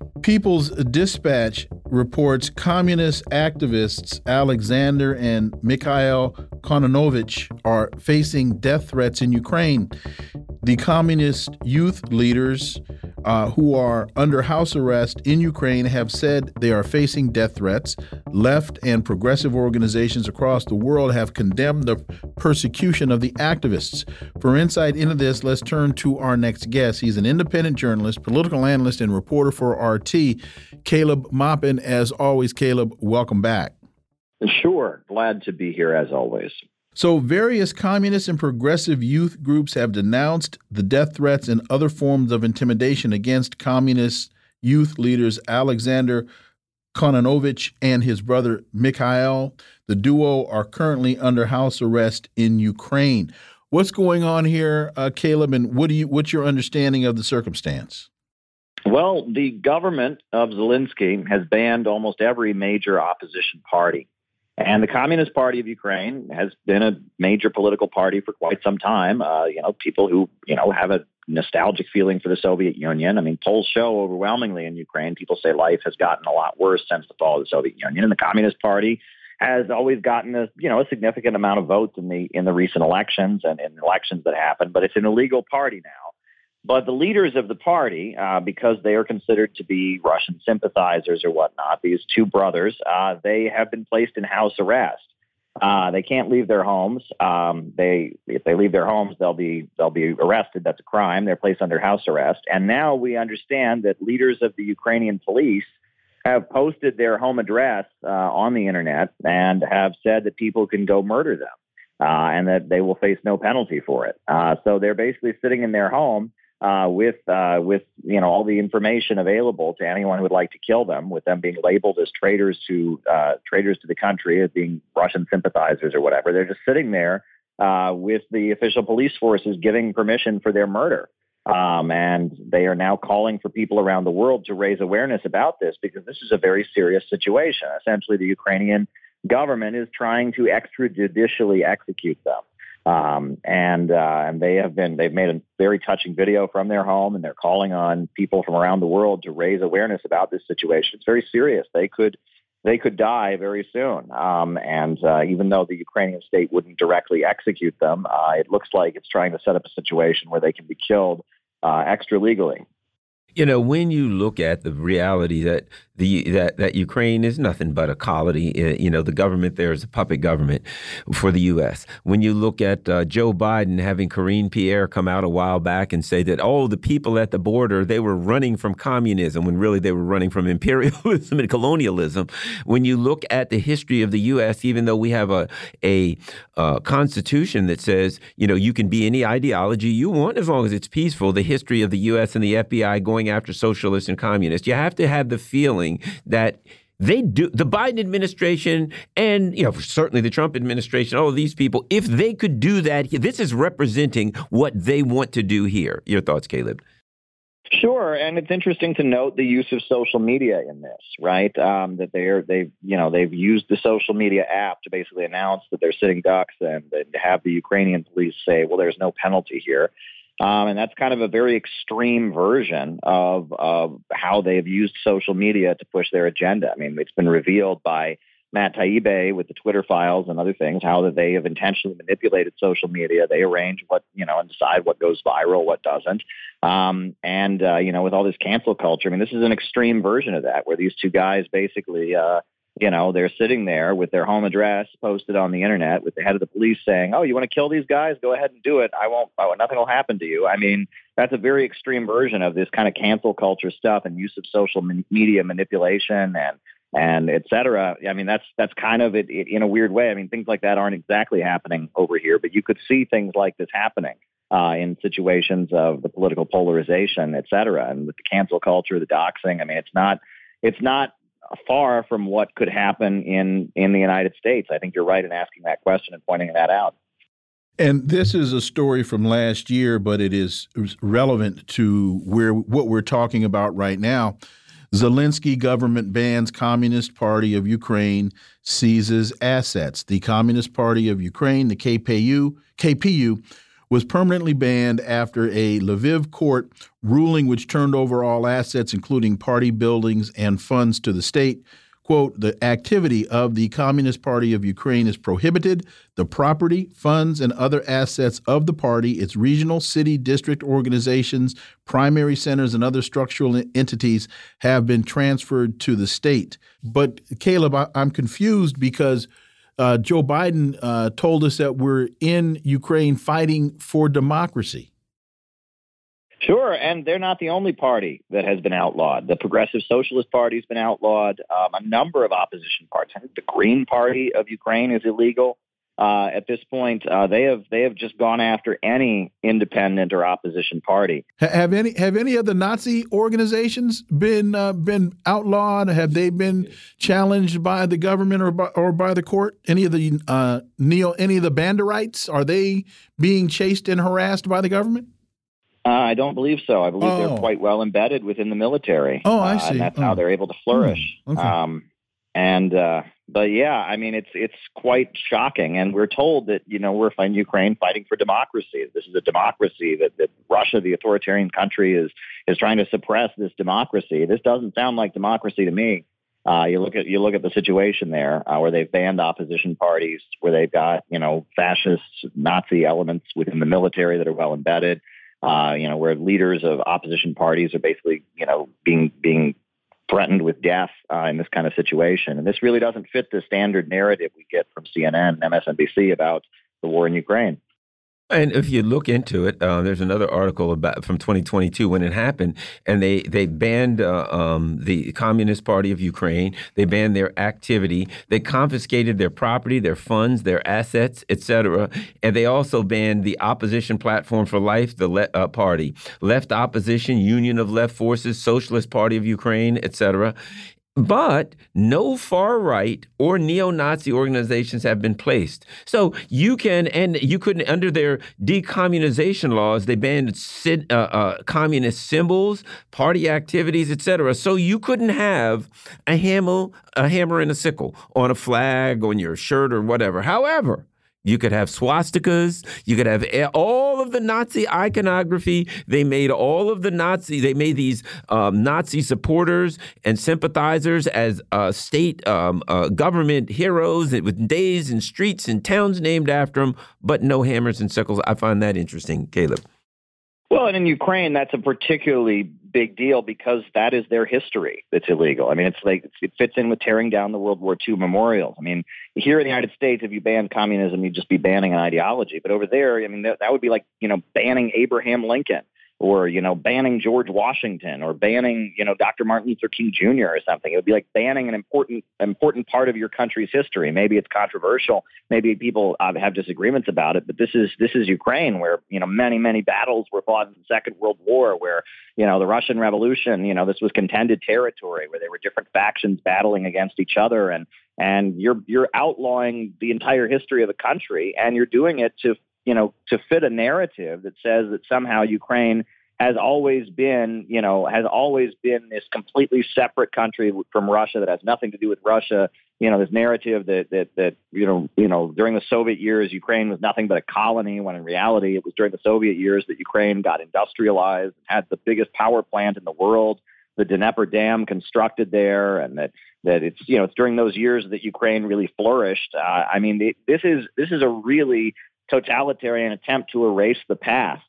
People's Dispatch reports communist activists Alexander and Mikhail Kononovich are facing death threats in Ukraine. The communist youth leaders uh, who are under house arrest in Ukraine have said they are facing death threats. Left and progressive organizations across the world have condemned the persecution of the activists. For insight into this, let's turn to our next guest. He's an independent journalist, political analyst, and reporter for RT, Caleb Maupin. As always, Caleb, welcome back. Sure. Glad to be here as always. So, various communist and progressive youth groups have denounced the death threats and other forms of intimidation against communist youth leaders Alexander Kononovich and his brother Mikhail. The duo are currently under house arrest in Ukraine. What's going on here, uh, Caleb, and what do you, what's your understanding of the circumstance? Well, the government of Zelensky has banned almost every major opposition party. And the Communist Party of Ukraine has been a major political party for quite some time. Uh, you know, people who you know have a nostalgic feeling for the Soviet Union. I mean, polls show overwhelmingly in Ukraine, people say life has gotten a lot worse since the fall of the Soviet Union, and the Communist Party has always gotten a you know a significant amount of votes in the in the recent elections and in elections that happened. But it's an illegal party now. But the leaders of the party, uh, because they are considered to be Russian sympathizers or whatnot, these two brothers, uh, they have been placed in house arrest. Uh, they can't leave their homes. Um, they, if they leave their homes, they'll be they'll be arrested. That's a crime. They're placed under house arrest. And now we understand that leaders of the Ukrainian police have posted their home address uh, on the internet and have said that people can go murder them. Uh, and that they will face no penalty for it. Uh, so they're basically sitting in their home uh, with uh, with you know all the information available to anyone who would like to kill them, with them being labeled as traitors to uh, traitors to the country, as being Russian sympathizers or whatever. They're just sitting there uh, with the official police forces giving permission for their murder. Um, and they are now calling for people around the world to raise awareness about this because this is a very serious situation. Essentially, the Ukrainian government is trying to extrajudicially execute them. Um, and uh, and they have been they've made a very touching video from their home, and they're calling on people from around the world to raise awareness about this situation. It's very serious. They could they could die very soon. Um, and uh, even though the Ukrainian state wouldn't directly execute them, uh, it looks like it's trying to set up a situation where they can be killed uh, extra legally. You know, when you look at the reality that the that that Ukraine is nothing but a colony. Uh, you know, the government there is a puppet government for the U.S. When you look at uh, Joe Biden having Karine Pierre come out a while back and say that oh, the people at the border they were running from communism when really they were running from *laughs* imperialism and colonialism. When you look at the history of the U.S., even though we have a a uh, constitution that says you know you can be any ideology you want as long as it's peaceful. The history of the U.S. and the FBI going after socialists and communists, you have to have the feeling that they do the Biden administration and you know certainly the Trump administration, all of these people, if they could do that, this is representing what they want to do here. Your thoughts, Caleb? Sure, and it's interesting to note the use of social media in this, right? Um, that they're they've you know they've used the social media app to basically announce that they're sitting ducks and, and have the Ukrainian police say, well, there's no penalty here. Um, and that's kind of a very extreme version of, of how they've used social media to push their agenda. I mean, it's been revealed by Matt Taibbi with the Twitter files and other things, how that they have intentionally manipulated social media. They arrange what, you know, and decide what goes viral, what doesn't. Um, and, uh, you know, with all this cancel culture, I mean, this is an extreme version of that where these two guys basically, uh, you know, they're sitting there with their home address posted on the internet with the head of the police saying, "Oh, you want to kill these guys? Go ahead and do it. I won't. Oh, nothing will happen to you." I mean, that's a very extreme version of this kind of cancel culture stuff and use of social media manipulation and and et cetera. I mean, that's that's kind of it, it in a weird way. I mean, things like that aren't exactly happening over here, but you could see things like this happening. Uh, in situations of the political polarization, et cetera, and with the cancel culture, the doxing. I mean, it's not it's not far from what could happen in in the United States. I think you're right in asking that question and pointing that out. And this is a story from last year, but it is relevant to where what we're talking about right now. Zelensky government bans Communist Party of Ukraine seizes assets. The Communist Party of Ukraine, the KPU, KPU was permanently banned after a Lviv court ruling which turned over all assets, including party buildings and funds to the state. Quote, the activity of the Communist Party of Ukraine is prohibited. The property, funds, and other assets of the party, its regional, city, district organizations, primary centers, and other structural entities have been transferred to the state. But, Caleb, I, I'm confused because uh, Joe Biden uh, told us that we're in Ukraine fighting for democracy. Sure, and they're not the only party that has been outlawed. The Progressive Socialist Party has been outlawed. Um, a number of opposition parties. The Green Party of Ukraine is illegal uh, at this point, uh, they have they have just gone after any independent or opposition party. Have any have any of the Nazi organizations been uh, been outlawed? Have they been challenged by the government or by, or by the court? Any of the uh, neo any of the Banderites are they being chased and harassed by the government? Uh, I don't believe so. I believe oh. they're quite well embedded within the military. Oh, I uh, see. and that's oh. how they're able to flourish. Hmm. Okay. Um, and but yeah, I mean, it's it's quite shocking, and we're told that you know we're fighting Ukraine fighting for democracy. This is a democracy that, that Russia, the authoritarian country, is is trying to suppress this democracy. This doesn't sound like democracy to me. Uh, you look at you look at the situation there, uh, where they've banned opposition parties, where they've got you know fascist Nazi elements within the military that are well embedded. Uh, you know, where leaders of opposition parties are basically you know being being threatened with death uh, in this kind of situation. And this really doesn't fit the standard narrative we get from CNN and MSNBC about the war in Ukraine. And if you look into it, uh, there's another article about from 2022 when it happened, and they they banned uh, um, the Communist Party of Ukraine. They banned their activity. They confiscated their property, their funds, their assets, etc. And they also banned the opposition platform for life, the Le uh, party, Left Opposition, Union of Left Forces, Socialist Party of Ukraine, etc. But no far right or neo Nazi organizations have been placed. So you can, and you couldn't, under their decommunization laws, they banned uh, uh, communist symbols, party activities, etc. So you couldn't have a hammer, a hammer and a sickle on a flag, on your shirt, or whatever. However, you could have swastikas. You could have all of the Nazi iconography. They made all of the Nazi. They made these um, Nazi supporters and sympathizers as uh, state um, uh, government heroes with days and streets and towns named after them, but no hammers and sickles. I find that interesting, Caleb. Well, and in Ukraine, that's a particularly big deal because that is their history that's illegal. I mean, it's like it fits in with tearing down the World War II memorials. I mean, here in the United States, if you ban communism, you'd just be banning an ideology. But over there, I mean, that, that would be like you know banning Abraham Lincoln or you know banning George Washington or banning you know Dr. Martin Luther King Jr. or something. It would be like banning an important important part of your country's history. Maybe it's controversial. Maybe people uh, have disagreements about it. But this is this is Ukraine, where you know many many battles were fought in the Second World War, where you know the Russian Revolution. You know this was contended territory where there were different factions battling against each other, and and you're you're outlawing the entire history of the country, and you're doing it to you know, to fit a narrative that says that somehow Ukraine has always been, you know, has always been this completely separate country from Russia that has nothing to do with Russia. You know, this narrative that that that you know, you know, during the Soviet years, Ukraine was nothing but a colony, when in reality, it was during the Soviet years that Ukraine got industrialized, and had the biggest power plant in the world, the Dnieper Dam constructed there, and that that it's you know it's during those years that Ukraine really flourished. Uh, I mean, this is this is a really totalitarian attempt to erase the past.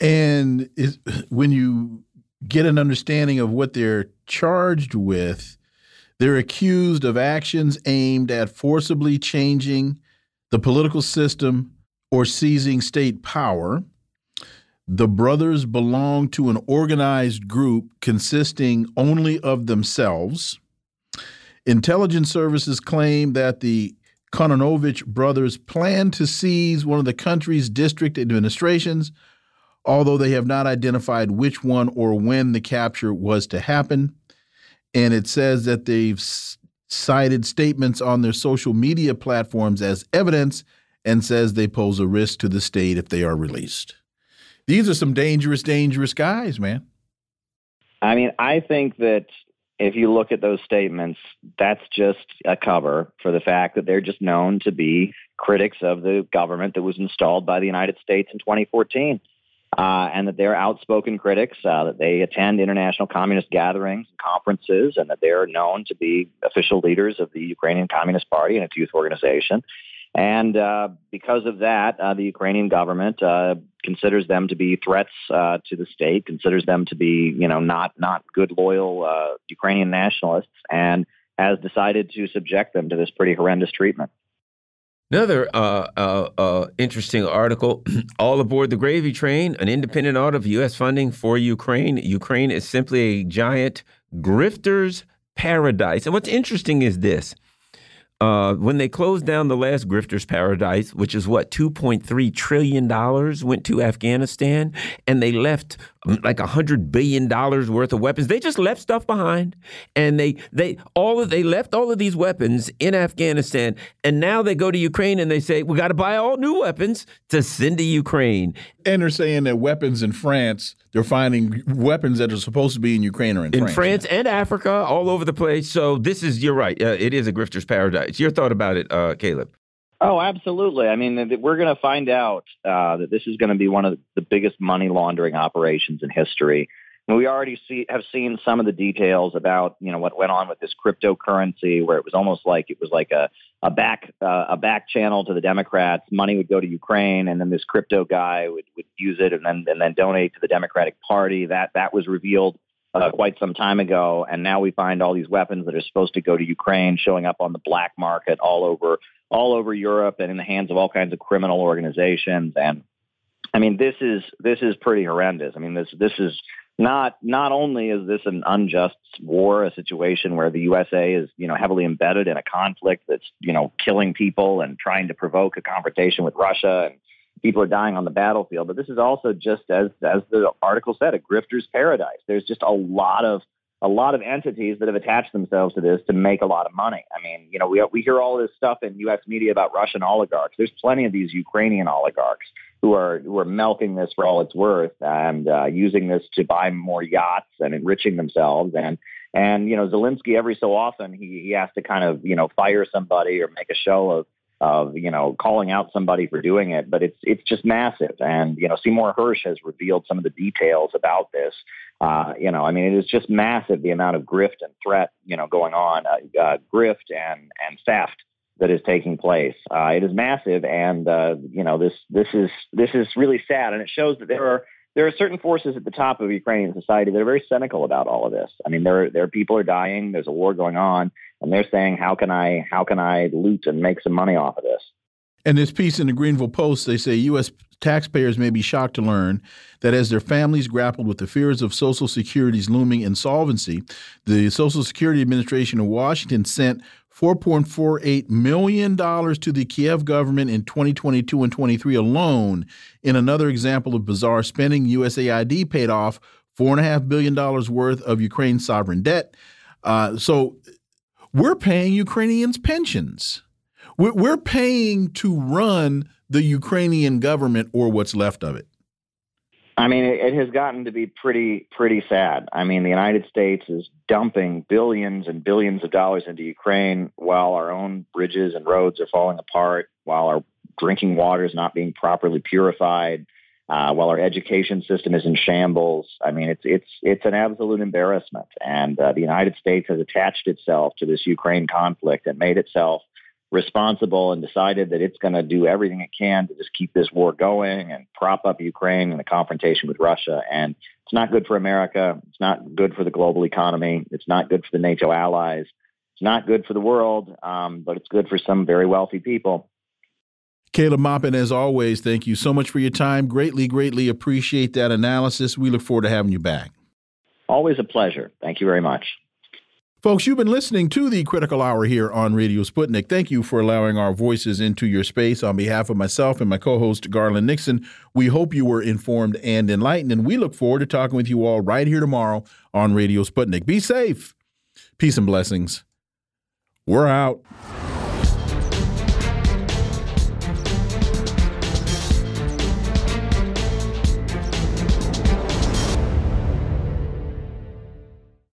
And is, when you get an understanding of what they're charged with, they're accused of actions aimed at forcibly changing the political system or seizing state power. The brothers belong to an organized group consisting only of themselves. Intelligence services claim that the Kononovich brothers plan to seize one of the country's district administrations, although they have not identified which one or when the capture was to happen. And it says that they've cited statements on their social media platforms as evidence and says they pose a risk to the state if they are released. These are some dangerous, dangerous guys, man. I mean, I think that if you look at those statements, that's just a cover for the fact that they're just known to be critics of the government that was installed by the United States in 2014. Uh, and that they're outspoken critics, uh, that they attend international communist gatherings and conferences, and that they're known to be official leaders of the Ukrainian Communist Party and its youth organization. And uh, because of that, uh, the Ukrainian government uh, considers them to be threats uh, to the state, considers them to be, you know, not not good, loyal uh, Ukrainian nationalists, and has decided to subject them to this pretty horrendous treatment. Another uh, interesting article: *clears throat* All aboard the gravy train. An independent audit of U.S. funding for Ukraine. Ukraine is simply a giant grifter's paradise. And what's interesting is this uh, when they closed down the last grifter's paradise, which is what two point three trillion dollars went to Afghanistan, and they left like a hundred billion dollars worth of weapons. They just left stuff behind, and they they all of they left all of these weapons in Afghanistan, and now they go to Ukraine and they say we got to buy all new weapons to send to Ukraine. And they're saying that weapons in France, they're finding weapons that are supposed to be in Ukraine or in, in France, France and Africa, all over the place. So this is you're right. Uh, it is a grifter's paradise. Your thought about it, uh, Caleb? Oh, absolutely. I mean, we're going to find out uh, that this is going to be one of the biggest money laundering operations in history. And we already see have seen some of the details about you know what went on with this cryptocurrency, where it was almost like it was like a a back uh, a back channel to the Democrats. Money would go to Ukraine, and then this crypto guy would, would use it and then and then donate to the Democratic Party. That that was revealed uh, quite some time ago, and now we find all these weapons that are supposed to go to Ukraine showing up on the black market all over all over Europe and in the hands of all kinds of criminal organizations. And I mean, this is this is pretty horrendous. I mean, this this is not not only is this an unjust war, a situation where the USA is you know heavily embedded in a conflict that's you know killing people and trying to provoke a confrontation with Russia and people are dying on the battlefield. But this is also just as as the article said, a grifter's paradise. There's just a lot of a lot of entities that have attached themselves to this to make a lot of money. I mean, you know, we we hear all this stuff in U.S. media about Russian oligarchs. There's plenty of these Ukrainian oligarchs who are who are milking this for all it's worth and uh, using this to buy more yachts and enriching themselves. And and you know, Zelensky every so often he he has to kind of you know fire somebody or make a show of of you know calling out somebody for doing it, but it's it's just massive. And you know Seymour Hersh has revealed some of the details about this. Uh, you know, I mean, it is just massive the amount of grift and threat you know going on, uh, uh, grift and and theft that is taking place. Uh, it is massive, and uh, you know this this is this is really sad, and it shows that there are there are certain forces at the top of Ukrainian society that are very cynical about all of this. I mean, there there are people are dying. There's a war going on, and they're saying, "How can I how can I loot and make some money off of this?" In this piece in the Greanville Post, they say U.S. taxpayers may be shocked to learn that as their families grappled with the fears of Social Security's looming insolvency, the Social Security Administration in Washington sent $4.48 million to the Kiev government in 2022 and 23 alone. In another example of bizarre spending, USAID paid off $4.5 billion worth of Ukraine's sovereign debt. Uh, so we're paying Ukrainians pensions. We're paying to run the Ukrainian government or what's left of it. I mean, it, has gotten to be pretty, pretty sad. I mean, the United States is dumping billions and billions of dollars into Ukraine while our own bridges and roads are falling apart, while our drinking water is not being properly purified, uh, while our education system is in shambles. I mean, it's it's it's an absolute embarrassment. And uh, the United States has attached itself to this Ukraine conflict and made itself responsible and decided that it's going to do everything it can to just keep this war going and prop up Ukraine in the confrontation with Russia. And it's not good for America. It's not good for the global economy. It's not good for the NATO allies. It's not good for the world, um, but it's good for some very wealthy people. Caleb Maupin, as always, thank you so much for your time. Greatly, greatly appreciate that analysis. We look forward to having you back. Always a pleasure. Thank you very much. Folks, you've been listening to the Critical Hour here on Radio Sputnik. Thank you for allowing our voices into your space. On behalf of myself and my co host, Garland Nixon, we hope you were informed and enlightened, and we look forward to talking with you all right here tomorrow on Radio Sputnik. Be safe. Peace and blessings. We're out.